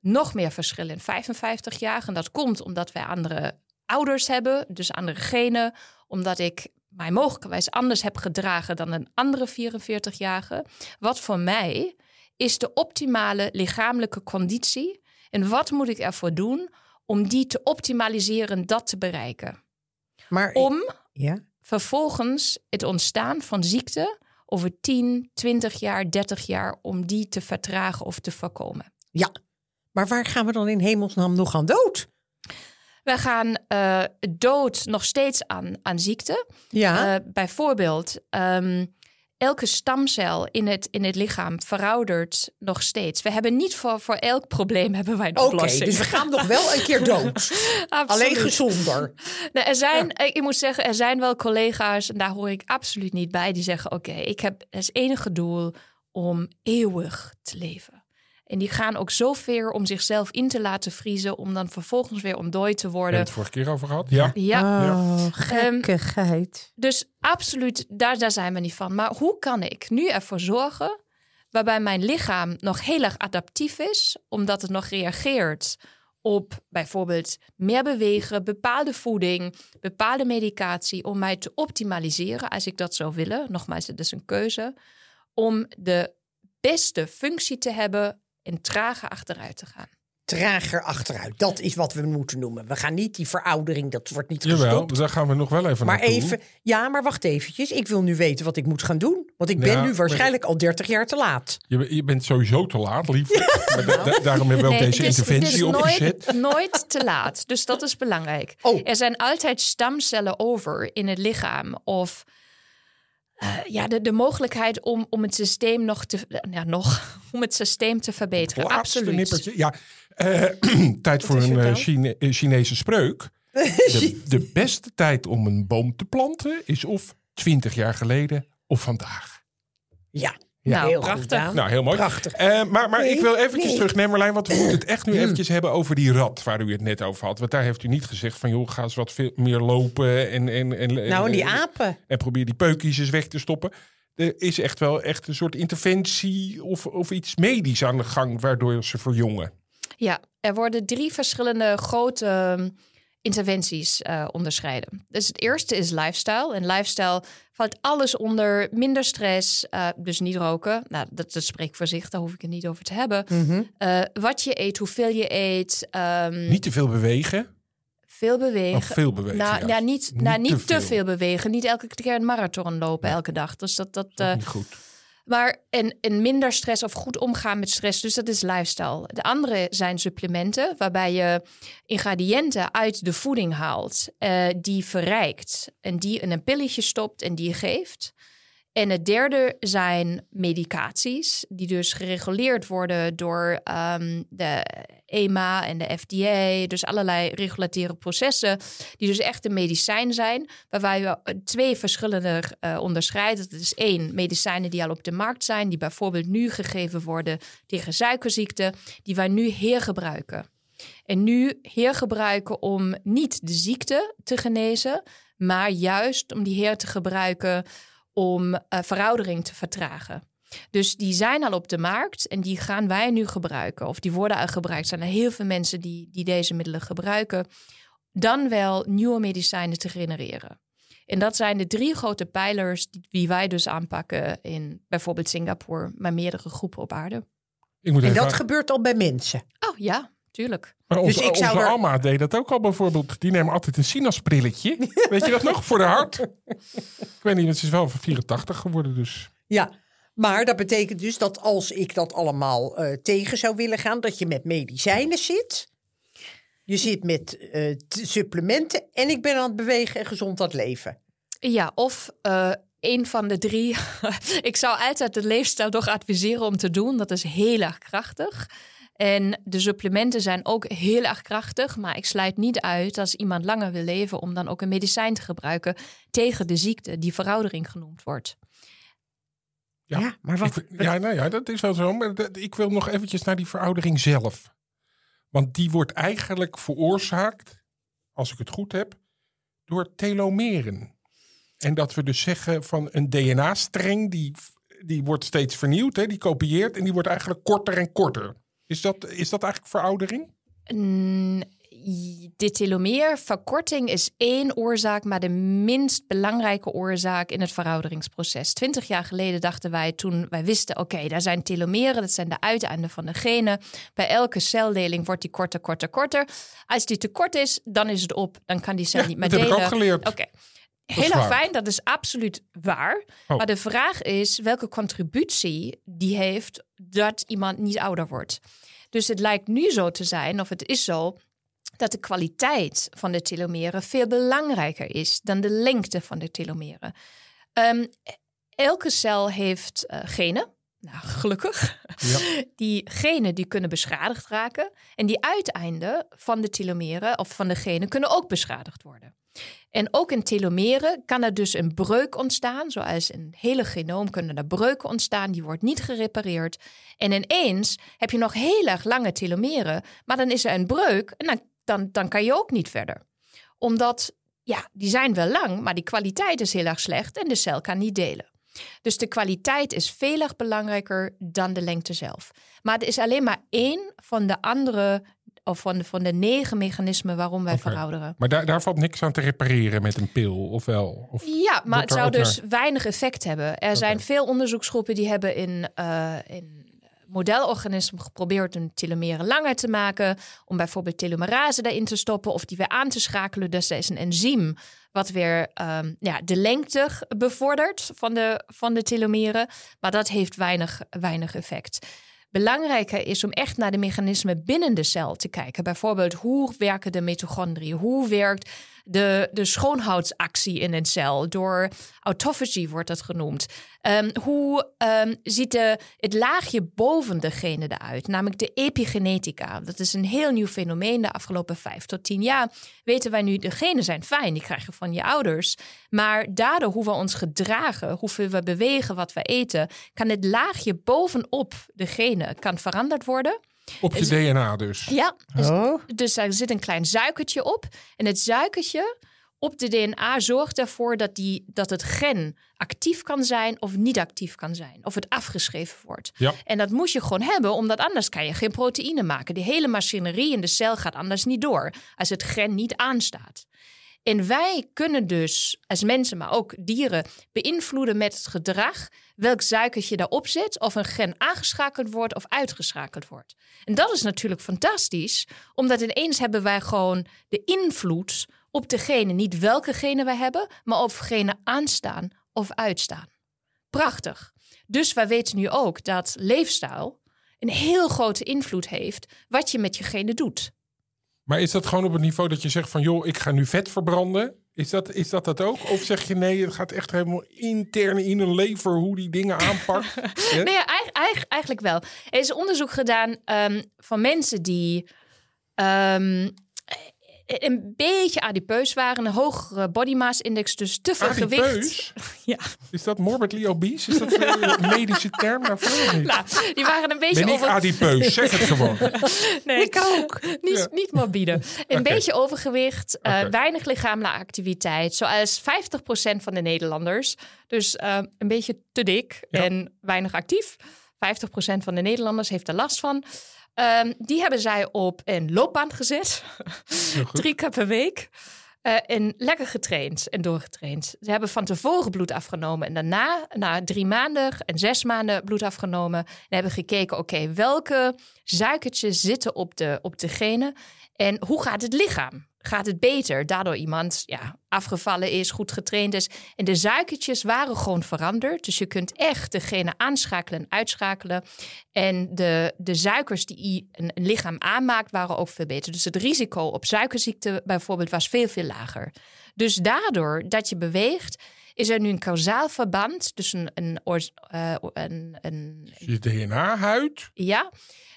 [SPEAKER 3] Nog meer verschil in 55-jarigen. Dat komt omdat wij andere ouders hebben, dus andere genen. Omdat ik mij mogelijkerwijs anders heb gedragen dan een andere 44-jarige. Wat voor mij is de optimale lichamelijke conditie? En wat moet ik ervoor doen om die te optimaliseren, dat te bereiken?
[SPEAKER 2] Maar
[SPEAKER 3] Om
[SPEAKER 2] ja.
[SPEAKER 3] Vervolgens het ontstaan van ziekte over 10, 20 jaar, 30 jaar, om die te vertragen of te voorkomen.
[SPEAKER 2] ja. Maar waar gaan we dan in hemelsnaam nog aan dood?
[SPEAKER 3] We gaan eh, dood nog steeds aan, aan ziekte.
[SPEAKER 2] Ja.
[SPEAKER 3] Eh, bijvoorbeeld, ehm, elke stamcel in het, in het lichaam veroudert nog steeds. We hebben niet voor, voor elk probleem hebben wij een oplossing.
[SPEAKER 2] dus we gaan nog wel een keer dood. Alleen gezonder.
[SPEAKER 3] Nou, er zijn, ik moet zeggen, er zijn wel collega's, en daar hoor ik absoluut niet bij, die zeggen: Oké, ik heb als enige doel om eeuwig te leven. En die gaan ook zo ver om zichzelf in te laten vriezen, om dan vervolgens weer ontdooid te worden.
[SPEAKER 1] het vorige keer over gehad? Ja.
[SPEAKER 3] Ja,
[SPEAKER 2] Oh, gekkigheid.
[SPEAKER 3] dus absoluut, daar, daar zijn we niet van. Maar hoe kan ik nu ervoor zorgen, waarbij mijn lichaam nog heel erg adaptief is, omdat het nog reageert op bijvoorbeeld meer bewegen, bepaalde voeding, bepaalde medicatie, om mij te optimaliseren als ik dat zou willen. Nogmaals, het is een keuze. Om de beste functie te hebben en trager achteruit te gaan.
[SPEAKER 2] Trager achteruit. Dat is wat we moeten noemen. We gaan niet die veroudering, dat wordt niet
[SPEAKER 1] Jawel,
[SPEAKER 2] gestopt.
[SPEAKER 1] daar gaan we nog wel even
[SPEAKER 2] Maar
[SPEAKER 1] naartoe.
[SPEAKER 2] even, ja, maar wacht eventjes. Ik wil nu weten wat ik moet gaan doen. Want ik ben
[SPEAKER 1] Ja,
[SPEAKER 2] nu
[SPEAKER 1] maar-
[SPEAKER 2] waarschijnlijk al 30 jaar te laat.
[SPEAKER 1] Je, je bent sowieso te laat, lief. Maar da- da- daarom hebben we ook deze
[SPEAKER 3] het is-
[SPEAKER 1] interventie
[SPEAKER 3] het is
[SPEAKER 1] opgezet.
[SPEAKER 3] Nooit, nooit te laat. Dus dat is belangrijk.
[SPEAKER 2] Oh.
[SPEAKER 3] Er zijn altijd stamcellen over in het lichaam. Of eh, ja, de, de mogelijkheid om, om het systeem nog te, ja, nog, om het systeem te verbeteren. Absoluut.
[SPEAKER 1] nippertje. Ja, eh, tijd voor een? Chine- eh, Chinese spreuk. De, de beste tijd om een boom te planten is of 20 jaar geleden of vandaag.
[SPEAKER 2] Ja,
[SPEAKER 3] Nou,
[SPEAKER 2] heel
[SPEAKER 3] prachtig.
[SPEAKER 1] Nou, heel mooi.
[SPEAKER 2] Prachtig.
[SPEAKER 1] Eh, maar maar
[SPEAKER 2] Nee,
[SPEAKER 1] ik wil eventjes
[SPEAKER 2] nee.
[SPEAKER 1] terug, nee Marlijn, want we moeten het echt nu eventjes hebben over die rat waar u het net over had. Want daar heeft u niet gezegd van, joh, ga eens wat veel meer lopen en... en, en
[SPEAKER 2] Nou, en die
[SPEAKER 1] en-
[SPEAKER 2] apen.
[SPEAKER 1] en probeer die peukjes eens weg te stoppen. Er is echt wel echt een soort interventie of, of iets medisch aan de gang waardoor ze verjongen.
[SPEAKER 3] Ja, er worden drie verschillende grote ehm, interventies eh, onderscheiden. Dus het eerste is lifestyle. En lifestyle valt alles onder minder stress, eh, dus niet roken. Nou, dat, dat spreekt voor zich, daar hoef ik het niet over te hebben.
[SPEAKER 2] Mhm.
[SPEAKER 3] Eh, wat je eet, hoeveel je eet, ehm,
[SPEAKER 1] Niet te veel bewegen.
[SPEAKER 3] veel
[SPEAKER 1] Of
[SPEAKER 3] bewegen.
[SPEAKER 1] veel bewegen.
[SPEAKER 3] Nou, ja, niet,
[SPEAKER 1] Niet
[SPEAKER 3] nou, niet
[SPEAKER 1] te
[SPEAKER 3] te,
[SPEAKER 1] veel.
[SPEAKER 3] veel. bewegen. Niet elke keer een marathon lopen elke dag. Dus dat, dat,
[SPEAKER 1] Dat is niet goed.
[SPEAKER 3] Maar en, en minder stress of goed omgaan met stress. Dus dat is lifestyle. De andere zijn supplementen, waarbij je ingrediënten uit de voeding haalt, eh, die verrijkt en die in een pilletje stopt en die je geeft. En het derde zijn medicaties, die dus gereguleerd worden door ehm, de EMA en de FDA. Dus allerlei regulatoire processen, die dus echt een medicijn zijn. Waarbij we eh, twee verschillende eh, onderscheiden. Dat is één, medicijnen die al op de markt zijn, die bijvoorbeeld nu gegeven worden tegen suikerziekte, die wij nu hergebruiken. En nu hergebruiken om niet de ziekte te genezen, maar juist om die heer te gebruiken om eh, veroudering te vertragen. Dus die zijn al op de markt en die gaan wij nu gebruiken. Of die worden al gebruikt. Er zijn er heel veel mensen die, die deze middelen gebruiken. Dan wel nieuwe medicijnen te genereren. En dat zijn de drie grote pijlers die, die wij dus aanpakken in bijvoorbeeld Singapore, maar meerdere groepen op aarde.
[SPEAKER 1] Ik moet
[SPEAKER 2] En dat gebeurt al bij mensen.
[SPEAKER 3] Oh ja, tuurlijk.
[SPEAKER 1] Maar onze,
[SPEAKER 2] Dus ik zou
[SPEAKER 1] onze
[SPEAKER 2] er-
[SPEAKER 1] Alma deed dat ook al bijvoorbeeld. Die neemt altijd een sinasprilletje. Weet je dat nog? Voor de hart. Ik weet niet, want ze is wel van 84 geworden dus.
[SPEAKER 2] Ja, maar dat betekent dus dat als ik dat allemaal eh, tegen zou willen gaan, dat je met medicijnen zit. Je zit met eh, supplementen en ik ben aan het bewegen en gezond aan het leven.
[SPEAKER 3] Ja, of eh een van de drie. ik zou altijd de leefstijl toch adviseren om te doen. Dat is heel erg krachtig. En de supplementen zijn ook heel erg krachtig. Maar ik sluit niet uit als iemand langer wil leven om dan ook een medicijn te gebruiken tegen de ziekte die veroudering genoemd wordt.
[SPEAKER 1] Ja,
[SPEAKER 2] maar wat,
[SPEAKER 1] Ik- ja, nou ja, dat is wel zo. Maar dat- ik wil nog eventjes naar die veroudering zelf. Want die wordt eigenlijk veroorzaakt, als ik het goed heb, door telomeren. En dat we dus zeggen van een DNA-streng, die, die wordt steeds vernieuwd, hè, die kopieert en die wordt eigenlijk korter en korter. Is dat, is dat eigenlijk veroudering?
[SPEAKER 3] Mm, De telomeerverkorting is één oorzaak, maar de minst belangrijke oorzaak in het verouderingsproces. Twintig jaar geleden dachten wij toen wij wisten, oké, daar zijn telomeren, dat zijn de uiteinden van de genen. Bij elke celdeling wordt die korter, korter, korter. Als die te kort is, dan is het op, dan kan die cel
[SPEAKER 1] Ja,
[SPEAKER 3] niet meer
[SPEAKER 1] dat heb ik
[SPEAKER 3] delen.
[SPEAKER 1] ook geleerd.
[SPEAKER 3] Oké. Heel fijn, dat is absoluut waar.
[SPEAKER 1] Oh.
[SPEAKER 3] Maar de vraag is welke contributie die heeft dat iemand niet ouder wordt. Dus het lijkt nu zo te zijn, of het is zo, dat de kwaliteit van de telomeren veel belangrijker is dan de lengte van de telomeren. Ehm, elke cel heeft eh, genen. Nou, gelukkig.
[SPEAKER 1] Ja.
[SPEAKER 3] Die genen die kunnen beschadigd raken. En die uiteinden van de telomeren of van de genen kunnen ook beschadigd worden. En ook in telomeren kan er dus een breuk ontstaan. Zoals in het hele genoom kunnen er breuken ontstaan. Die wordt niet gerepareerd. En ineens heb je nog heel erg lange telomeren. Maar dan is er een breuk en dan, dan, dan kan je ook niet verder. Omdat, ja, die zijn wel lang, maar die kwaliteit is heel erg slecht. En de cel kan niet delen. Dus de kwaliteit is veel erg belangrijker dan de lengte zelf. Maar het is alleen maar één van de andere, of van de, van de negen mechanismen waarom wij verouderen.
[SPEAKER 1] Maar daar, daar valt niks aan te repareren met een pil, of wel? Of,
[SPEAKER 3] Ja, maar het zou dus weinig effect hebben. Er zijn veel onderzoeksgroepen die hebben in, eh in modelorganismen geprobeerd hun telomeren langer te maken. Om bijvoorbeeld telomerase daarin te stoppen of die weer aan te schakelen. Dus er is een enzym wat weer ehm, ja, de lengte bevordert van de, van de telomeren. Maar dat heeft weinig, weinig effect. Belangrijker is om echt naar de mechanismen binnen de cel te kijken. Bijvoorbeeld, hoe werken de mitochondriën? Hoe werkt de, de schoonhoudsactie in een cel? Door autophagy wordt dat genoemd. Ehm, hoe ehm, ziet de, het laagje boven de genen eruit? Namelijk de epigenetica. Dat is een heel nieuw fenomeen. De afgelopen vijf tot tien jaar weten wij nu, de genen zijn fijn. Die krijg je van je ouders. Maar daardoor hoe we ons gedragen, hoeveel we bewegen, wat we eten... kan het laagje bovenop de genen kan veranderd worden.
[SPEAKER 1] Op je DNA dus.
[SPEAKER 3] Ja, dus,
[SPEAKER 2] Oh.
[SPEAKER 3] dus er zit een klein suikertje op. En het suikertje op de DNA zorgt ervoor dat, die, dat het gen actief kan zijn of niet actief kan zijn. Of het afgeschreven wordt.
[SPEAKER 1] Ja.
[SPEAKER 3] En dat moet je gewoon hebben, omdat anders kan je geen proteïne maken. Die hele machinerie in de cel gaat anders niet door als het gen niet aanstaat. En wij kunnen dus als mensen, maar ook dieren, beïnvloeden met het gedrag welk suikertje daarop zit, of een gen aangeschakeld wordt of uitgeschakeld wordt. En dat is natuurlijk fantastisch, omdat ineens hebben wij gewoon de invloed op degene, niet welke genen wij hebben, maar of genen aanstaan of uitstaan. Prachtig. Dus wij weten nu ook dat leefstijl een heel grote invloed heeft wat je met je genen doet.
[SPEAKER 1] Maar is dat gewoon op het niveau dat je zegt van... joh, ik ga nu vet verbranden? Is dat, is dat dat ook? Of zeg je nee, het gaat echt helemaal intern in een lever... hoe die dingen aanpakt?
[SPEAKER 3] Nee, eig- eig- eigenlijk wel. Er is onderzoek gedaan ehm, van mensen die ehm, een beetje adipeus waren, een hogere body mass index, dus te veel gewicht.
[SPEAKER 1] Adipeus?
[SPEAKER 3] Ja,
[SPEAKER 1] Is dat morbidly obese? Is dat een medische term daarvoor?
[SPEAKER 3] nou, die waren een beetje
[SPEAKER 1] ben ik adipeus? Zeg het gewoon.
[SPEAKER 3] Nee, ik ook. Niet,
[SPEAKER 1] Ja.
[SPEAKER 3] niet morbide. Een beetje overgewicht, eh, weinig lichamelijke activiteit. Zoals 50% van de Nederlanders. Dus eh, een beetje te dik
[SPEAKER 1] Ja.
[SPEAKER 3] en weinig actief. 50% van de Nederlanders heeft er last van. Ehm, die hebben zij op een loopband gezet. Drie keer per week. Uh, en lekker getraind en doorgetraind. Ze hebben van tevoren bloed afgenomen en daarna, na drie maanden en zes maanden, bloed afgenomen. En hebben gekeken, oké, welke suikertjes zitten op de, op de genen en hoe gaat het lichaam? Gaat het beter. Daardoor iemand ja, afgevallen is, goed getraind is. En de suikertjes waren gewoon veranderd. Dus je kunt echt degene aanschakelen en uitschakelen. En de, de suikers die een, een lichaam aanmaakt, waren ook veel beter. Dus het risico op suikerziekte bijvoorbeeld was veel, veel lager. Dus daardoor dat je beweegt, is er nu een kausaal verband tussen een, een, uh, een, een
[SPEAKER 1] je DNA-huid.
[SPEAKER 3] Ja,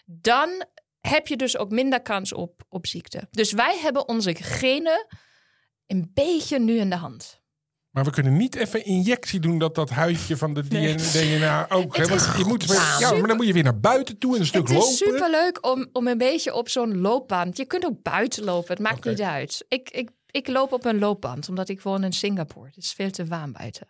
[SPEAKER 3] dan heb je dus ook minder kans op, op ziekte. Dus wij hebben onze genen een beetje nu in de hand.
[SPEAKER 1] Maar we kunnen niet even injectie doen dat dat huidje van de DNA ook. Hè? Want je moet ja, maar dan moet je weer naar buiten toe en een stuk lopen.
[SPEAKER 3] Het is superleuk om, om een beetje op zo'n loopband. Je kunt ook buiten lopen, het maakt niet uit. Ik, ik, ik loop op een loopband omdat ik woon in Singapore. Het is veel te warm buiten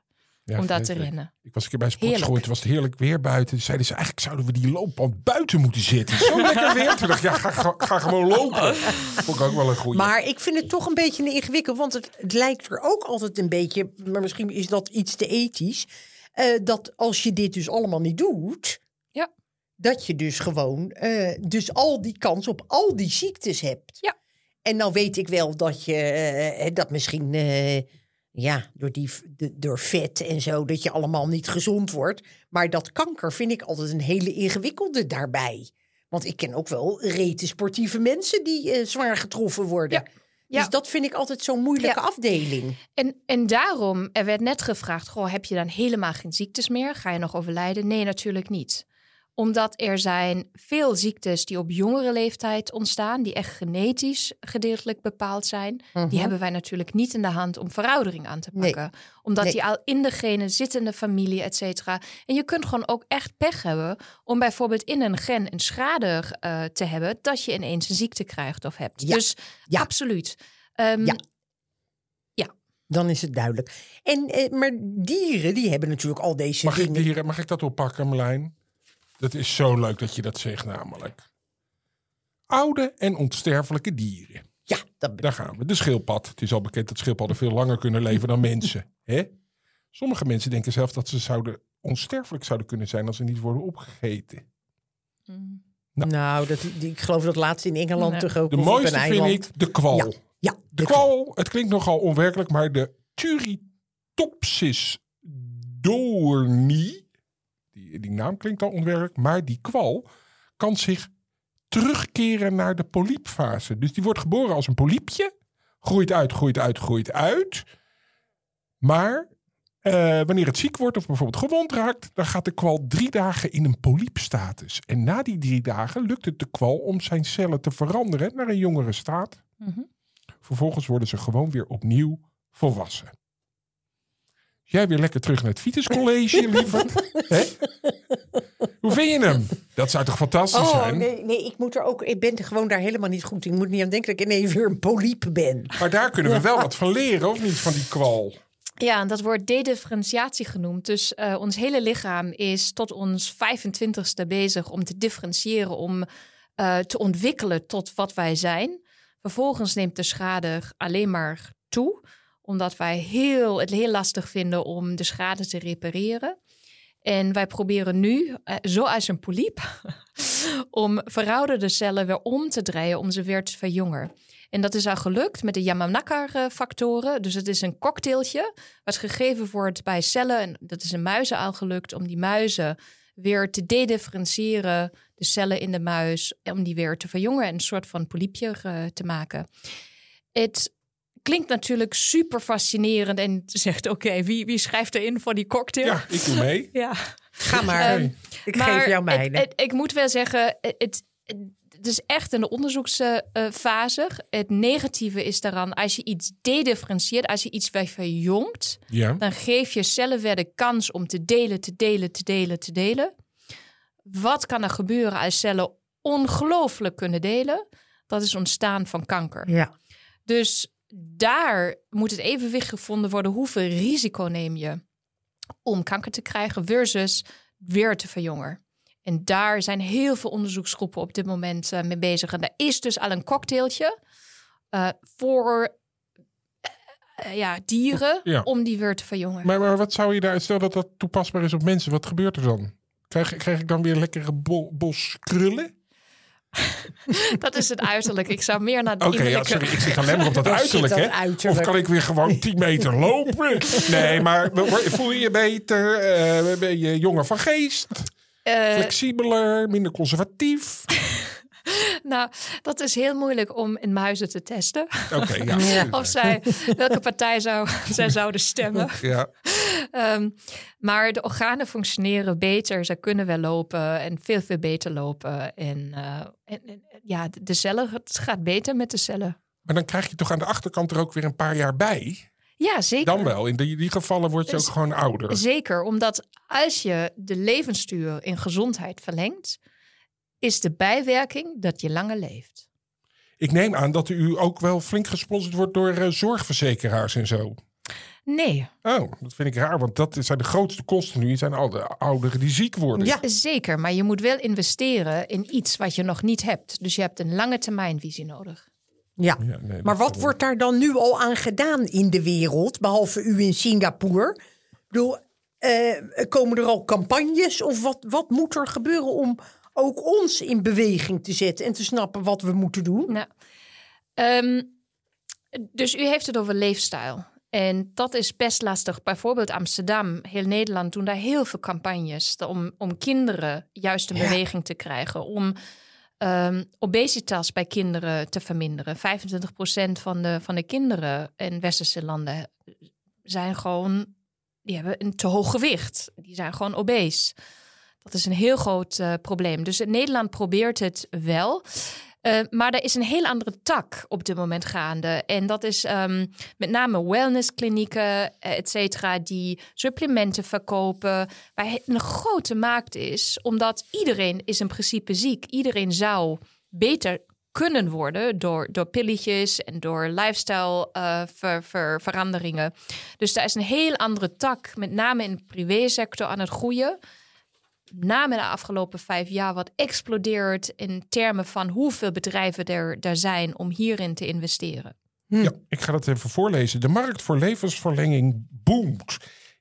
[SPEAKER 3] om dat te rennen.
[SPEAKER 1] Ik was een keer bij sportschool, het was heerlijk weer buiten. Zeiden ze, eigenlijk zouden we die loopband buiten moeten zitten. Zo lekker weer. Toen dacht ik, ja, ga, ga, gewoon lopen. Vond ik ook wel een goede.
[SPEAKER 2] Maar ik vind het toch een beetje ingewikkeld, want het, het, lijkt er ook altijd een beetje, maar misschien is dat iets te ethisch, uh, dat als je dit dus allemaal niet doet,
[SPEAKER 3] ja.
[SPEAKER 2] dat je dus gewoon uh, dus al die kans op al die ziektes hebt.
[SPEAKER 3] Ja.
[SPEAKER 2] En nou weet ik wel dat je uh, dat misschien ja, door, die, door vet en zo, dat je allemaal niet gezond wordt. Maar dat kanker vind ik altijd een hele ingewikkelde daarbij. Want ik ken ook wel rete sportieve mensen die uh, zwaar getroffen worden. Ja. Dus dat vind ik altijd zo'n moeilijke afdeling.
[SPEAKER 3] En, en daarom, er werd net gevraagd: goh, heb je dan helemaal geen ziektes meer? Ga je nog overlijden? Nee, natuurlijk niet omdat er zijn veel ziektes die op jongere leeftijd ontstaan, die echt genetisch gedeeltelijk bepaald zijn. Die mhm. hebben wij natuurlijk niet in de hand om veroudering aan te pakken. Omdat die al in de genen zitten in de familie, et cetera. En je kunt gewoon ook echt pech hebben om bijvoorbeeld in een gen een schade uh, te hebben dat je ineens een ziekte krijgt of hebt. Dus absoluut.
[SPEAKER 2] Um, ja. Ja. Dan is het duidelijk. En, eh, maar dieren, die hebben natuurlijk al deze
[SPEAKER 1] mag
[SPEAKER 2] dingen.
[SPEAKER 1] Ik dieren, mag ik dat oppakken, Marlijn? Dat is zo leuk dat je dat zegt, namelijk. Oude en onsterfelijke dieren.
[SPEAKER 2] Ja, dat...
[SPEAKER 1] daar gaan we. De schildpad. Het is al bekend dat schildpadden veel langer kunnen leven dan mensen. Hè? Sommige mensen denken zelf dat ze zouden onsterfelijk zouden kunnen zijn als ze niet worden opgegeten.
[SPEAKER 2] Mm. Nou, nou dat, die, ik geloof dat laatste in Engeland nee. toch ook.
[SPEAKER 1] De mooiste vind ik de kwal.
[SPEAKER 2] Ja, ja de,
[SPEAKER 1] de kwal, het klinkt nogal onwerkelijk, maar de Turritopsis doorni die, naam klinkt al onwerkelijk, maar die kwal kan zich terugkeren naar de polypfase. Dus die wordt geboren als een polypje, groeit uit, groeit uit, groeit uit. Maar uh, wanneer het ziek wordt of bijvoorbeeld gewond raakt, dan gaat de kwal drie dagen in een polypstatus. En na die drie dagen lukt het de kwal om zijn cellen te veranderen naar een jongere staat. Mhm. Vervolgens worden ze gewoon weer opnieuw volwassen. Jij weer lekker terug naar het Vitus College, liever. Hoe vind je hem? Dat zou toch fantastisch oh, zijn?
[SPEAKER 2] Nee, nee, ik moet er ook. Ik ben er gewoon daar helemaal niet goed. Ik moet niet aan denken dat ik ineens weer een polype ben.
[SPEAKER 1] Maar daar kunnen we wel wat van leren, of niet? Van die kwal.
[SPEAKER 3] Ja, dat wordt dedifferentiatie genoemd. Dus uh, ons hele lichaam is tot ons 25ste bezig om te differentiëren, om uh, te ontwikkelen tot wat wij zijn. Vervolgens neemt de schade alleen maar toe omdat wij heel, het heel lastig vinden om de schade te repareren. En wij proberen nu, eh, zoals een polyp, om verouderde cellen weer om te draaien om ze weer te verjongen. En dat is al gelukt met de Yamanaka-factoren. Dus het is een cocktailtje wat gegeven wordt bij cellen. En dat is in muizen al gelukt om die muizen weer te dedifferentiëren. De cellen in de muis, om die weer te verjongen en een soort van polypje uh, te maken. Het klinkt natuurlijk super fascinerend. En zegt, oké, wie, wie schrijft er in voor die cocktail?
[SPEAKER 1] Ja, ik doe mee.
[SPEAKER 3] ja.
[SPEAKER 2] Ga maar. Um, ik geef jou mijne.
[SPEAKER 3] ik moet wel zeggen, het, het is echt in de onderzoeksfase. Het negatieve is daaraan, als je iets dedifferentieert, als je iets verjongt, ja. dan geef je cellen weer de kans om te delen, te delen, te delen, te delen. Wat kan er gebeuren als cellen ongelooflijk kunnen delen? Dat is ontstaan van kanker.
[SPEAKER 2] Ja.
[SPEAKER 3] Dus daar moet het evenwicht gevonden worden. Hoeveel risico neem je om kanker te krijgen versus weer te verjongen? En daar zijn heel veel onderzoeksgroepen op dit moment uh, mee bezig. En daar is dus al een cocktailtje uh, voor eh, ja, dieren
[SPEAKER 1] Ja.
[SPEAKER 3] om die weer te verjongen.
[SPEAKER 1] Maar, maar wat zou je daar, stel dat dat toepasbaar is op mensen, wat gebeurt er dan? Krijg, krijg ik dan weer lekkere bo- bos krullen?
[SPEAKER 3] Dat is het uiterlijk. Ik zou meer naar het
[SPEAKER 1] Oké, ja,
[SPEAKER 3] innerlijke-
[SPEAKER 1] sorry, ik zit alleen maar op dat uiterlijk, hè?
[SPEAKER 2] uiterlijk.
[SPEAKER 1] Of kan ik weer gewoon 10 meter lopen? Nee, maar voel je je beter? Eh, ben je jonger van geest?
[SPEAKER 3] Eh,
[SPEAKER 1] Flexibeler? Minder conservatief?
[SPEAKER 3] nou, dat is heel moeilijk om in muizen te testen.
[SPEAKER 1] Oké, ja.
[SPEAKER 2] Ja.
[SPEAKER 3] Of zij, welke partij zou, zij zouden stemmen.
[SPEAKER 1] ja.
[SPEAKER 3] Ehm, maar de organen functioneren beter. Ze kunnen wel lopen en veel, veel beter lopen. En, eh, en, en, ja, de- cellen, het gaat beter met de cellen.
[SPEAKER 1] Maar dan krijg je toch aan de achterkant er ook weer een paar jaar bij?
[SPEAKER 3] Ja, zeker.
[SPEAKER 1] Dan wel. In die, die gevallen word je ook gewoon ouder.
[SPEAKER 3] Zeker, omdat als je de levensduur in gezondheid verlengt, is de bijwerking dat je langer leeft.
[SPEAKER 1] Ik neem aan dat u ook wel flink gesponsord wordt door eh, zorgverzekeraars en zo.
[SPEAKER 3] Nee,
[SPEAKER 1] Oh, dat vind ik raar, want dat zijn de grootste kosten nu. zijn al de ouderen die ziek worden.
[SPEAKER 2] Ja.
[SPEAKER 3] zeker. Maar je moet wel investeren in iets wat je nog niet hebt. Dus je hebt een lange termijnvisie nodig.
[SPEAKER 2] Ja.
[SPEAKER 1] Ja, nee,
[SPEAKER 2] Maar wat wordt daar dan nu al aan gedaan in de wereld, behalve u in Singapore? Ik bedoel, eh, komen er al campagnes of wat, wat moet er gebeuren om ook ons in beweging te zetten en te snappen wat we moeten doen?
[SPEAKER 3] Nou, ehm, dus u heeft het over leefstijl. En dat is best lastig. Bijvoorbeeld Amsterdam, heel Nederland doen daar heel veel campagnes om, om kinderen juist in
[SPEAKER 2] Ja.
[SPEAKER 3] beweging te krijgen. Om ehm, obesitas bij kinderen te verminderen. 25% van de, van de kinderen in westerse landen zijn gewoon, die hebben een te hoog gewicht. Die zijn gewoon obese. Dat is een heel groot eh, probleem. Dus Nederland probeert het wel. Eh, maar er is een heel andere tak op dit moment gaande. En dat is ehm, met name wellnessklinieken, eh, et cetera, die supplementen verkopen. Waar een grote markt is, omdat iedereen is in principe ziek. Iedereen zou beter kunnen worden door, door pilletjes en door lifestyle ver- ver- veranderingen. Dus daar is een heel andere tak, met name in de privésector, aan het groeien name de afgelopen vijf jaar wat explodeert in termen van hoeveel bedrijven er, er zijn om hierin te investeren.
[SPEAKER 1] Ja, ik ga dat even voorlezen. De markt voor levensverlenging boomt.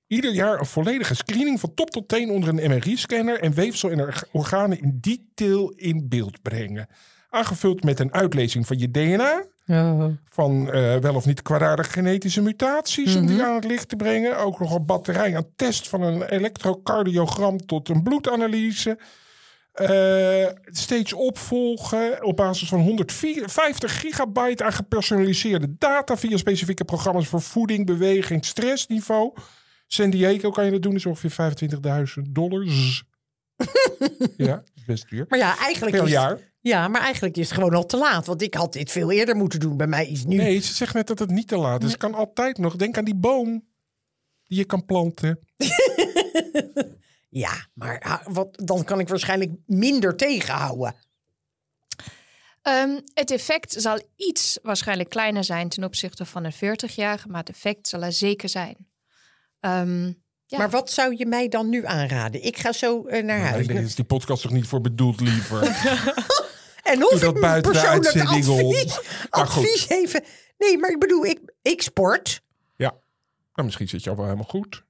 [SPEAKER 1] Ieder jaar een volledige screening van top tot teen onder een MRI-scanner en weefsel en orga- organen in detail in beeld brengen. Aangevuld met een uitlezing van je DNA, van eh, wel of niet kwaadaardige genetische mutaties om die aan het licht te brengen. Ook nog een batterij aan test van een elektrocardiogram tot een bloedanalyse. Eh, steeds opvolgen op basis van 150 gigabyte aan gepersonaliseerde data via specifieke programma's voor voeding, beweging, stressniveau. San Diego kan je dat doen, is ongeveer 25.000 dollars. ja, best duur.
[SPEAKER 2] Maar ja, eigenlijk
[SPEAKER 1] Per
[SPEAKER 2] is,
[SPEAKER 1] jaar.
[SPEAKER 2] Ja, maar eigenlijk is het gewoon al te laat. Want ik had dit veel eerder moeten doen. Bij mij is nu.
[SPEAKER 1] Nee, ze zegt net dat het niet te laat is. Het kan altijd nog. Denk aan die boom die je kan planten.
[SPEAKER 2] Ja, maar ah, wat, dan kan ik waarschijnlijk minder tegenhouden.
[SPEAKER 3] Ehm, het effect zal iets waarschijnlijk kleiner zijn ten opzichte van een 40-jarige, maar het effect zal er zeker zijn. Ehm, ja.
[SPEAKER 2] Maar wat zou je mij dan nu aanraden? Ik ga zo eh, naar
[SPEAKER 1] Nee,
[SPEAKER 2] huis.
[SPEAKER 1] daar is die podcast toch niet voor bedoeld, liever.
[SPEAKER 2] En of ik
[SPEAKER 1] buiten de
[SPEAKER 2] persoonlijk advies, advies even... Nee, maar ik bedoel, ik, ik sport.
[SPEAKER 1] ja. Nou, misschien zit je al wel helemaal goed.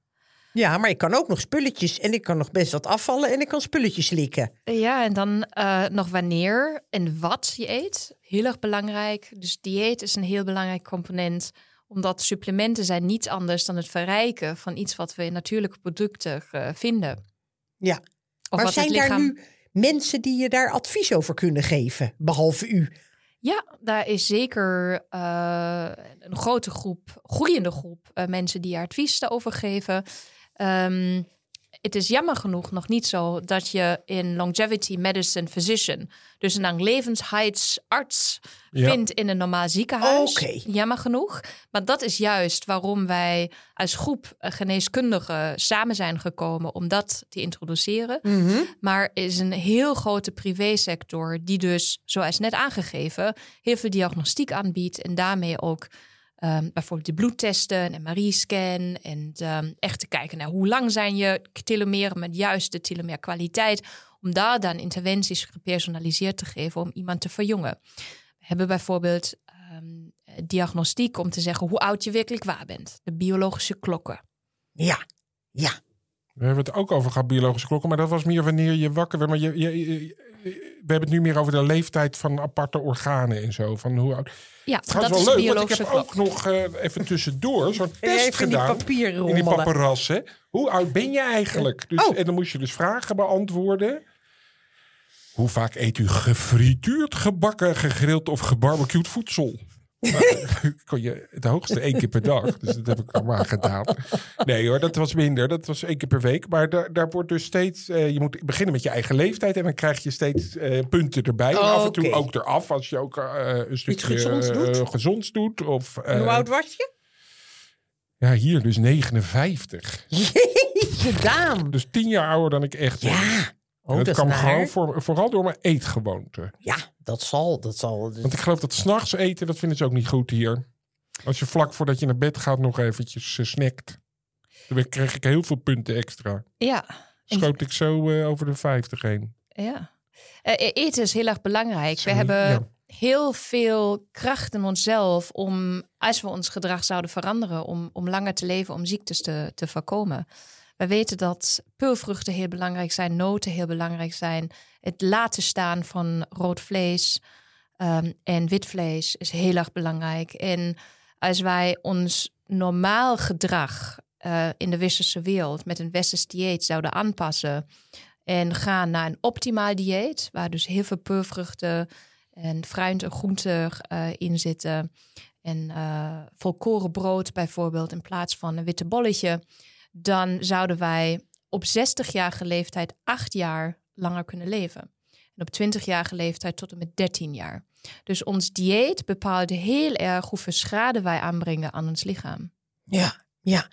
[SPEAKER 2] Ja, maar ik kan ook nog spulletjes. En ik kan nog best wat afvallen en ik kan spulletjes likken.
[SPEAKER 3] Ja, en dan eh, nog wanneer en wat je eet. Heel erg belangrijk. Dus dieet is een heel belangrijk component. Omdat supplementen zijn niets anders dan het verrijken van iets wat we in natuurlijke producten eh, vinden.
[SPEAKER 2] Ja.
[SPEAKER 3] Of
[SPEAKER 2] maar
[SPEAKER 3] wat
[SPEAKER 2] zijn
[SPEAKER 3] het
[SPEAKER 2] daar nu mensen die je daar advies over kunnen geven? Behalve u.
[SPEAKER 3] Ja, daar is zeker eh, een grote groep, groeiende groep eh, mensen die advies daarover geven. Ehm, het is jammer genoeg nog niet zo dat je in longevity medicine physician, dus een levensheidsarts,
[SPEAKER 1] Ja.
[SPEAKER 3] vindt in een normaal ziekenhuis. Jammer genoeg. Maar dat is juist waarom wij als groep eh, geneeskundigen samen zijn gekomen om dat te introduceren. Maar er is een heel grote privésector die dus, zoals net aangegeven, heel veel diagnostiek aanbiedt en daarmee ook ehm, bijvoorbeeld de bloedtesten, een MRI-scan en ehm, echt te kijken naar hoe lang zijn je telomeren met juist de telomeerkwaliteit, om daar dan interventies gepersonaliseerd te geven om iemand te verjongen. We hebben bijvoorbeeld ehm, diagnostiek om te zeggen hoe oud je werkelijk waar bent. De biologische klokken.
[SPEAKER 2] Ja, ja.
[SPEAKER 1] We hebben het ook over gehad, biologische klokken. Maar dat was meer wanneer je wakker werd. Maar je, je, je- we hebben het nu meer over de leeftijd van aparte organen en zo. Van hoe oud.
[SPEAKER 3] Ja,
[SPEAKER 1] is
[SPEAKER 3] dat is
[SPEAKER 1] wel
[SPEAKER 3] de
[SPEAKER 1] leuk, want ik heb
[SPEAKER 3] klok.
[SPEAKER 1] ook nog eh, even tussendoor zo'n test
[SPEAKER 2] even in die
[SPEAKER 1] gedaan.
[SPEAKER 2] papieren
[SPEAKER 1] in die paparazzen. Hoe oud ben je eigenlijk? Dus,
[SPEAKER 2] Oh.
[SPEAKER 1] En dan moest je dus vragen beantwoorden. Hoe vaak eet u gefrituurd, gebakken, gegrild of gebarbecued voedsel? Kon je het hoogste één keer per dag. Dus dat heb ik allemaal gedaan. Nee hoor, dat was minder. Dat was één keer per week. Maar daar, daar wordt dus steeds... eh, je moet beginnen met je eigen leeftijd. En dan krijg je steeds eh, punten erbij. en af en toe
[SPEAKER 2] Oké.
[SPEAKER 1] ook eraf. Als je ook eh, een stukje
[SPEAKER 2] gezonds doet?
[SPEAKER 1] eh, gezonds doet. Of,
[SPEAKER 2] En hoe oud was je?
[SPEAKER 1] Ja, hier dus 59.
[SPEAKER 2] Jeetje.
[SPEAKER 1] Dus tien jaar ouder dan ik echt ben.
[SPEAKER 2] Ja. Oh,
[SPEAKER 1] dat kwam gewoon voor, vooral door mijn eetgewoonte.
[SPEAKER 2] Ja, dat zal. Dat zal.
[SPEAKER 1] Want ik geloof dat s'nachts eten, dat vinden ze ook niet goed hier. Als je vlak voordat je naar bed gaat nog eventjes eh, snackt. Dan kreeg ik heel veel punten extra.
[SPEAKER 3] Ja,
[SPEAKER 1] Schoot ik zo eh, over de 50 heen.
[SPEAKER 3] ja. Eh, eten is heel erg belangrijk. We hebben
[SPEAKER 1] ja.
[SPEAKER 3] heel veel kracht in onszelf om, als we ons gedrag zouden veranderen, om, om langer te leven, om ziektes te, te voorkomen. We weten dat peulvruchten heel belangrijk zijn, noten heel belangrijk zijn. Het laten staan van rood vlees ehm, en wit vlees is heel erg belangrijk. En als wij ons normaal gedrag eh, in de westerse wereld met een westers dieet zouden aanpassen en gaan naar een optimaal dieet, waar dus heel veel peulvruchten en fruit en groenten eh, in zitten. En eh volkoren brood bijvoorbeeld in plaats van een witte bolletje. Dan zouden wij op 60-jarige leeftijd acht jaar langer kunnen leven. En op 20-jarige leeftijd tot en met 13 jaar. Dus ons dieet bepaalt heel erg hoeveel schade wij aanbrengen aan ons lichaam.
[SPEAKER 2] Ja, ja.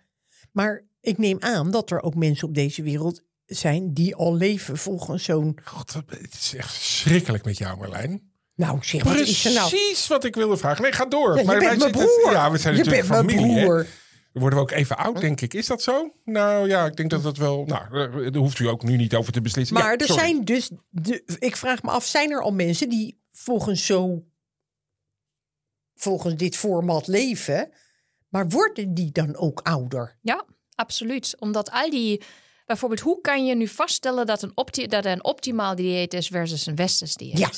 [SPEAKER 2] Maar ik neem aan dat er ook mensen op deze wereld zijn die al leven volgens zo'n.
[SPEAKER 1] God, het is echt verschrikkelijk met jou Marlijn.
[SPEAKER 2] Nou, zeg wat is er nou?
[SPEAKER 1] Precies wat ik wilde vragen. Nee, ga door.
[SPEAKER 2] Ja, je
[SPEAKER 1] wij
[SPEAKER 2] bent mijn broer.
[SPEAKER 1] Ja, we zijn
[SPEAKER 2] je
[SPEAKER 1] natuurlijk
[SPEAKER 2] bent mijn
[SPEAKER 1] familie.
[SPEAKER 2] broer.
[SPEAKER 1] Worden we ook even oud, denk ik. Is dat zo? Nou ja, ik denk dat dat wel... Nou, eh, daar hoeft u ook nu niet over te beslissen.
[SPEAKER 2] Maar
[SPEAKER 1] Ja,
[SPEAKER 2] er
[SPEAKER 1] sorry.
[SPEAKER 2] zijn dus. De, ik vraag me af, zijn er al mensen die volgens zo. volgens dit format leven. Maar worden die dan ook ouder?
[SPEAKER 3] Ja, absoluut. Omdat al die. Bijvoorbeeld, hoe kan je nu vaststellen dat, een opti dat er een optimaal dieet is versus een westers dieet?
[SPEAKER 2] Ja.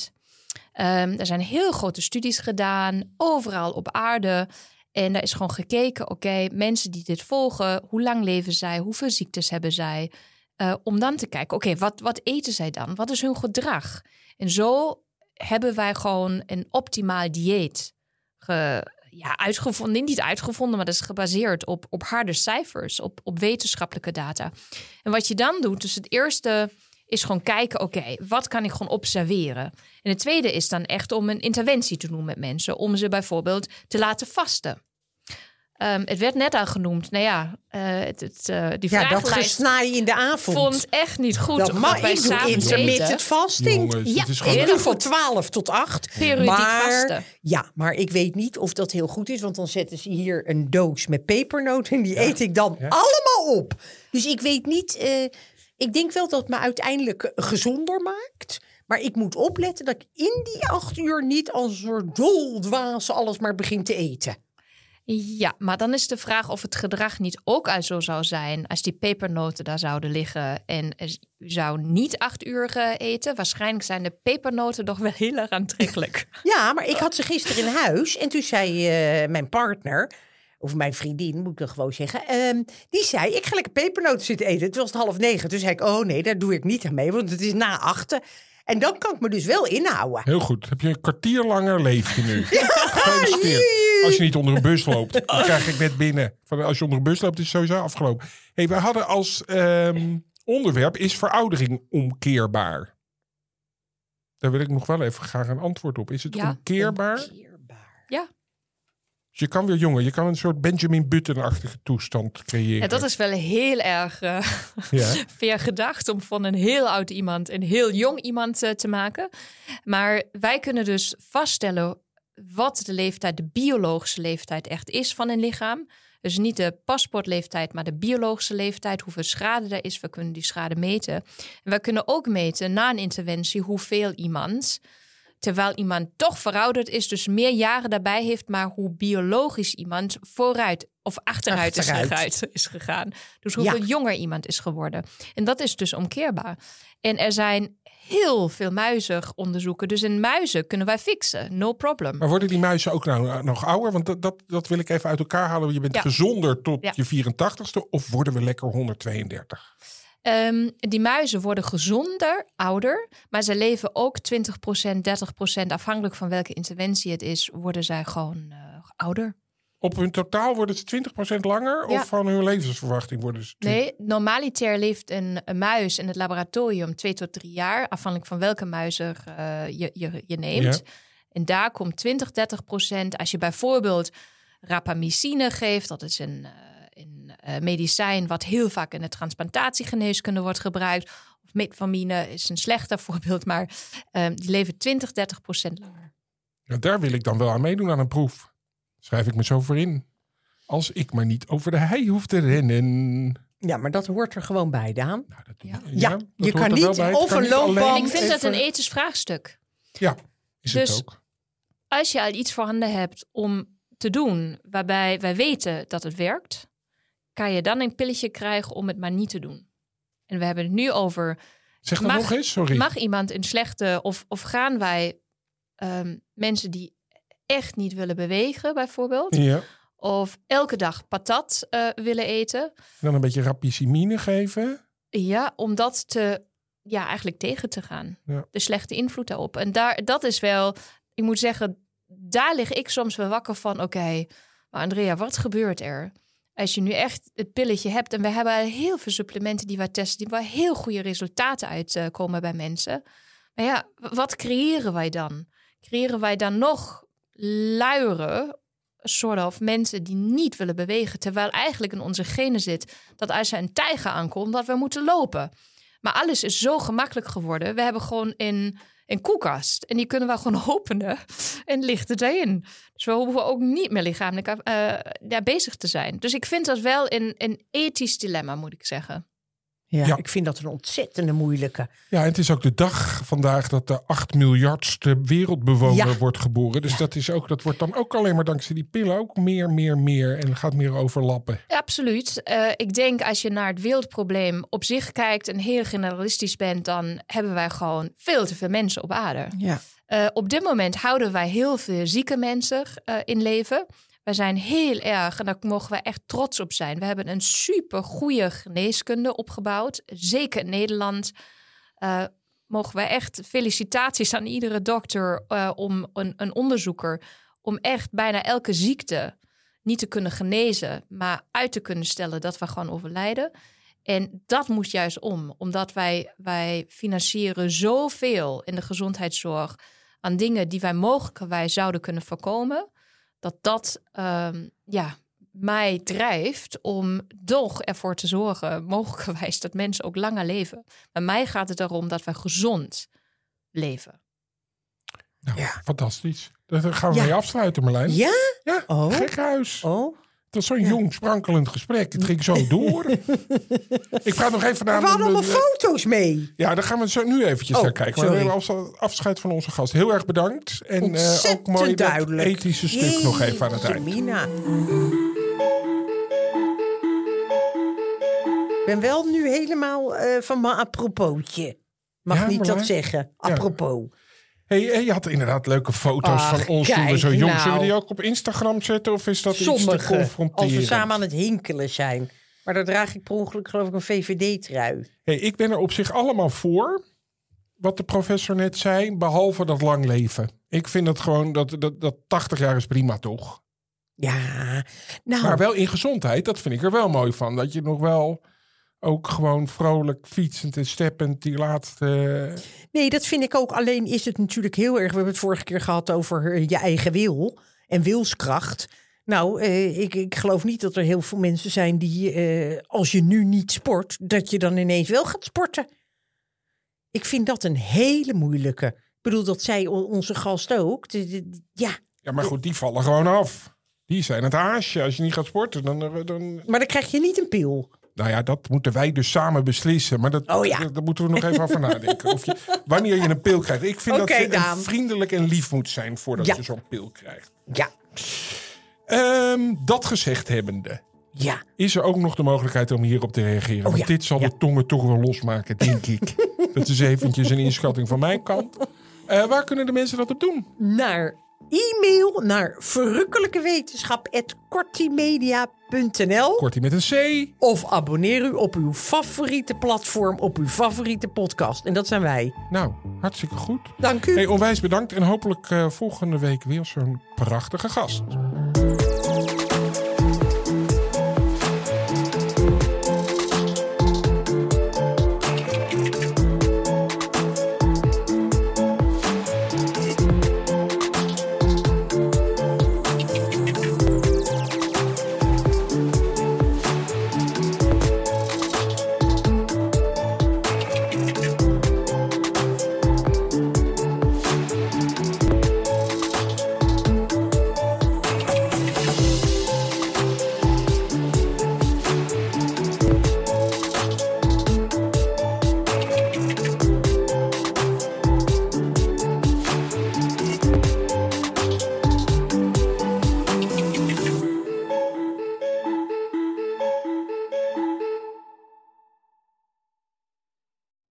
[SPEAKER 3] Ehm, er zijn heel grote studies gedaan, overal op aarde. En daar is gewoon gekeken, oké, mensen die dit volgen, hoe lang leven zij, hoeveel ziektes hebben zij? Eh, om dan te kijken, oké, wat, wat eten zij dan? Wat is hun gedrag? En zo hebben wij gewoon een optimaal dieet ja, uitgevonden. Niet uitgevonden, maar dat is gebaseerd op, op harde cijfers, op, op wetenschappelijke data. En wat je dan doet, dus het eerste is gewoon kijken, oké, wat kan ik gewoon observeren? En het tweede is dan echt om een interventie te doen met mensen, om ze bijvoorbeeld te laten vasten. Ehm, het werd net al genoemd, nou ja, eh, het, het, eh, die
[SPEAKER 2] Ja, dat gesnaai in de avond.
[SPEAKER 3] vond echt niet goed.
[SPEAKER 2] dat
[SPEAKER 3] wij
[SPEAKER 2] ik doe intermittent fasting.
[SPEAKER 1] Jongens,
[SPEAKER 3] Ja,
[SPEAKER 1] het is.
[SPEAKER 2] Ik doe van
[SPEAKER 3] goed.
[SPEAKER 2] 12 tot 8.
[SPEAKER 3] Periodiek
[SPEAKER 2] maar,
[SPEAKER 3] vasten.
[SPEAKER 2] Ja, maar ik weet niet of dat heel goed is. Want dan zetten ze hier een doos met pepernoten. En die eet ik dan allemaal op. Dus ik weet niet. eh, ik denk wel dat het me uiteindelijk gezonder maakt. Maar ik moet opletten dat ik in die acht uur niet als een soort doldwaas alles maar begin te eten.
[SPEAKER 3] Ja, maar dan is de vraag of het gedrag niet ook al zo zou zijn als die pepernoten daar zouden liggen en u zou niet acht uur eh, eten. Waarschijnlijk zijn de pepernoten toch wel heel erg aantrekkelijk.
[SPEAKER 2] Ja, maar ik had ze gisteren in huis. En toen zei eh, mijn partner, of mijn vriendin, moet ik dan gewoon zeggen. ehm, die zei, ik ga lekker pepernoten zitten eten. Het was het half negen. Toen zei ik, oh nee, daar doe ik niet aan mee. Want het is na achten. En dan kan ik me dus wel inhouden.
[SPEAKER 1] Heel goed. Heb je een kwartier langer leef je nu. Gefeliciteerd. Als je niet onder een bus loopt. Dan krijg ik net binnen. Van, als je onder een bus loopt is het sowieso afgelopen. Hey, we hadden als ehm, onderwerp... is veroudering omkeerbaar? Daar wil ik nog wel even graag een antwoord op. Is het
[SPEAKER 3] Ja,
[SPEAKER 1] omkeerbaar?
[SPEAKER 2] Keerbaar.
[SPEAKER 3] Ja,
[SPEAKER 1] Dus je kan weer jonger. Je kan een soort Benjamin Button-achtige toestand creëren.
[SPEAKER 3] en dat is wel heel erg eh
[SPEAKER 1] Ja.
[SPEAKER 3] ver gedacht om van een heel oud iemand een heel jong iemand eh, te maken. Maar wij kunnen dus vaststellen wat de leeftijd, de biologische leeftijd echt is van een lichaam. Dus niet de paspoortleeftijd, maar de biologische leeftijd, hoeveel schade er is. We kunnen die schade meten. En we kunnen ook meten na een interventie hoeveel iemand Terwijl iemand toch verouderd is, dus meer jaren daarbij heeft, maar hoe biologisch iemand vooruit of achteruit,
[SPEAKER 2] Achteruit.
[SPEAKER 3] Is, gegaan, is gegaan. Dus hoeveel
[SPEAKER 2] Ja.
[SPEAKER 3] jonger iemand is geworden. En dat is dus omkeerbaar. En er zijn heel veel muizenonderzoeken. Dus in muizen kunnen wij fixen. No problem.
[SPEAKER 1] Maar worden die muizen ook nou eh, nog ouder? Want dat, dat, dat wil ik even uit elkaar halen. Je bent
[SPEAKER 3] Ja.
[SPEAKER 1] gezonder tot
[SPEAKER 3] Ja.
[SPEAKER 1] je 84ste of worden we lekker 132?
[SPEAKER 3] Ehm, die muizen worden gezonder, ouder, maar ze leven ook 20%, 30%, afhankelijk van welke interventie het is, worden zij gewoon eh, ouder.
[SPEAKER 1] Op hun totaal worden ze 20% langer?
[SPEAKER 3] Ja.
[SPEAKER 1] Of van hun levensverwachting worden ze 20?
[SPEAKER 3] Nee, normaliter leeft een, een muis in het laboratorium twee tot drie jaar, afhankelijk van welke muizen eh, je, je, je neemt.
[SPEAKER 1] Ja.
[SPEAKER 3] En daar komt 20, 30 procent. Als je bijvoorbeeld rapamycine geeft, dat is een, eh, een eh, medicijn wat heel vaak in de transplantatiegeneeskunde wordt gebruikt. Of metformine is een slechter voorbeeld, maar eh, die leven 20, 30 procent langer.
[SPEAKER 1] Ja, daar wil ik dan wel aan meedoen aan een proef. Schrijf ik me zo voor in. Als ik maar niet over de hei hoef te rennen.
[SPEAKER 2] Ja, maar dat hoort er gewoon bij, Daan.
[SPEAKER 1] Nou, dat
[SPEAKER 3] Ja.
[SPEAKER 2] Ja,
[SPEAKER 1] dat
[SPEAKER 2] je kan niet of een
[SPEAKER 1] alleen
[SPEAKER 2] loopband-
[SPEAKER 3] En ik vind dat een ethisch vraagstuk.
[SPEAKER 1] Ja, is
[SPEAKER 3] Dus-
[SPEAKER 1] het ook.
[SPEAKER 3] als je al iets voorhanden hebt om te doen waarbij wij weten dat het werkt, kan je dan een pilletje krijgen om het maar niet te doen. En we hebben het nu over,
[SPEAKER 1] Zeg dat
[SPEAKER 3] mag-
[SPEAKER 1] nog eens, sorry.
[SPEAKER 3] mag iemand in slechte, of, of gaan wij ehm, mensen die echt niet willen bewegen bijvoorbeeld,
[SPEAKER 1] Ja,
[SPEAKER 3] of elke dag patat eh, willen eten,
[SPEAKER 1] dan een beetje rapicimine geven.
[SPEAKER 3] ja, om dat te, ja, eigenlijk tegen te gaan.
[SPEAKER 1] Ja.
[SPEAKER 3] De slechte invloed daarop. En daar, dat is wel, ik moet zeggen, daar lig ik soms wel wakker van. Oké, maar Andrea, wat gebeurt er? Als je nu echt het pilletje hebt, en we hebben heel veel supplementen die wij testen, die waar heel goede resultaten uitkomen bij mensen. Maar ja, wat creëren wij dan? Creëren wij dan nog luiere soort of mensen die niet willen bewegen, terwijl eigenlijk in onze genen zit dat als er een tijger aankomt, dat we moeten lopen. Maar alles is zo gemakkelijk geworden. We hebben gewoon een, een koelkast en die kunnen we gewoon openen en ligt het erin. Dus we hoeven ook niet meer lichamelijk eh, daar bezig te zijn. Dus ik vind dat wel een, een ethisch dilemma, moet ik zeggen.
[SPEAKER 2] Ja,
[SPEAKER 1] Ja.
[SPEAKER 2] ik vind dat een ontzettende moeilijke.
[SPEAKER 1] Ja, en het is ook de dag vandaag dat de 8 miljardste wereldbewoner
[SPEAKER 2] Ja.
[SPEAKER 1] wordt geboren. Dus dat, is ook, dat wordt dan ook alleen maar dankzij die pillen ook meer, meer, meer. En gaat meer overlappen.
[SPEAKER 3] Absoluut. Eh, ik denk als je naar het wereldprobleem op zich kijkt en heel generalistisch bent, dan hebben wij gewoon veel te veel mensen op aarde.
[SPEAKER 2] Ja.
[SPEAKER 3] Eh, op dit moment houden wij heel veel zieke mensen eh, in leven. Wij zijn heel erg, en daar mogen wij echt trots op zijn. We hebben een super goede geneeskunde opgebouwd. Zeker in Nederland. eh, mogen wij echt felicitaties aan iedere dokter eh, om een, een onderzoeker. Om echt bijna elke ziekte niet te kunnen genezen, maar uit te kunnen stellen dat we gewoon overlijden. En dat moet juist om, omdat wij, wij financieren zoveel in de gezondheidszorg aan dingen die wij mogelijkerwijs zouden kunnen voorkomen, dat dat ehm, ja, mij drijft om toch ervoor te zorgen, mogelijkerwijs, dat mensen ook langer leven. Bij mij gaat het erom dat wij gezond leven.
[SPEAKER 1] Nou,
[SPEAKER 2] Ja.
[SPEAKER 1] fantastisch. Daar gaan we
[SPEAKER 2] Ja.
[SPEAKER 1] mee afsluiten, Marlijn.
[SPEAKER 2] Ja?
[SPEAKER 1] Ja,
[SPEAKER 2] Oh.
[SPEAKER 1] gekhuis.
[SPEAKER 2] Oh.
[SPEAKER 1] Het was zo'n jong, sprankelend gesprek. Het ging zo door. ik praat nog even naar...
[SPEAKER 2] we hadden allemaal foto's mee.
[SPEAKER 1] Ja, daar gaan we zo nu eventjes
[SPEAKER 2] Oh,
[SPEAKER 1] naar kijken. Maar we hebben afs- afscheid van onze gast. Heel erg bedankt. En eh, ook mooi dat
[SPEAKER 2] duidelijk.
[SPEAKER 1] ethische stuk nog even aan het eind.
[SPEAKER 2] mina. Ik ben wel nu helemaal eh, van mijn aproposje. Mag
[SPEAKER 1] Ja,
[SPEAKER 2] niet dat zeggen. Apropos.
[SPEAKER 1] Hey, eh, je had inderdaad leuke foto's
[SPEAKER 2] Ach,
[SPEAKER 1] van ons toen we zo jong.
[SPEAKER 2] nou.
[SPEAKER 1] Zullen we die ook op Instagram zetten? Of is dat iets te
[SPEAKER 2] Sommige. Als we samen aan het hinkelen zijn. Maar daar draag ik per ongeluk geloof ik een VVD-trui.
[SPEAKER 1] Hey, ik ben er op zich allemaal voor. Wat de professor net zei. Behalve dat lang leven. Ik vind dat gewoon, dat, dat, dat 80 jaar is prima toch?
[SPEAKER 2] Ja, nou,
[SPEAKER 1] Maar wel in gezondheid, dat vind ik er wel mooi van. Dat je nog wel ook gewoon vrolijk fietsend en steppend die laatste...
[SPEAKER 2] nee, dat vind ik ook. Alleen is het natuurlijk heel erg. We hebben het vorige keer gehad over eh, je eigen wil en wilskracht. Nou, eh, ik, ik geloof niet dat er heel veel mensen zijn die, eh, als je nu niet sport, dat je dan ineens wel gaat sporten. Ik vind dat een hele moeilijke. Ik bedoel, dat zei o- onze gast ook. De- de- ja,
[SPEAKER 1] Ja, maar goed, die vallen gewoon af. Die zijn het haasje. Als je niet gaat sporten, dan... dan
[SPEAKER 2] maar dan krijg je niet een pil.
[SPEAKER 1] Nou ja, dat moeten wij dus samen beslissen. Maar dat,
[SPEAKER 2] Oh ja.
[SPEAKER 1] daar moeten we nog even over nadenken. Of je, wanneer je een pil krijgt. Ik vind dat je
[SPEAKER 2] Daan.
[SPEAKER 1] vriendelijk en lief moet zijn voordat
[SPEAKER 2] Ja.
[SPEAKER 1] je zo'n pil krijgt.
[SPEAKER 2] Ja,
[SPEAKER 1] Ehm, dat gezegd hebbende,
[SPEAKER 2] ja.
[SPEAKER 1] is er ook nog de mogelijkheid om hierop te reageren. Want
[SPEAKER 2] Oh ja,
[SPEAKER 1] dit zal
[SPEAKER 2] ja.
[SPEAKER 1] de tongen toch wel losmaken, denk ik. dat is eventjes een inschatting van mijn kant. Eh, waar kunnen de mensen dat op doen?
[SPEAKER 2] Naar e-mail naar verrukkelijkewetenschap.kortimedia.nl
[SPEAKER 1] Kortie met een C.
[SPEAKER 2] of abonneer u op uw favoriete platform, op uw favoriete podcast. En dat zijn wij.
[SPEAKER 1] Nou, hartstikke goed.
[SPEAKER 2] Dank u.
[SPEAKER 1] Hey, onwijs bedankt en hopelijk eh, volgende week weer zo'n prachtige gast.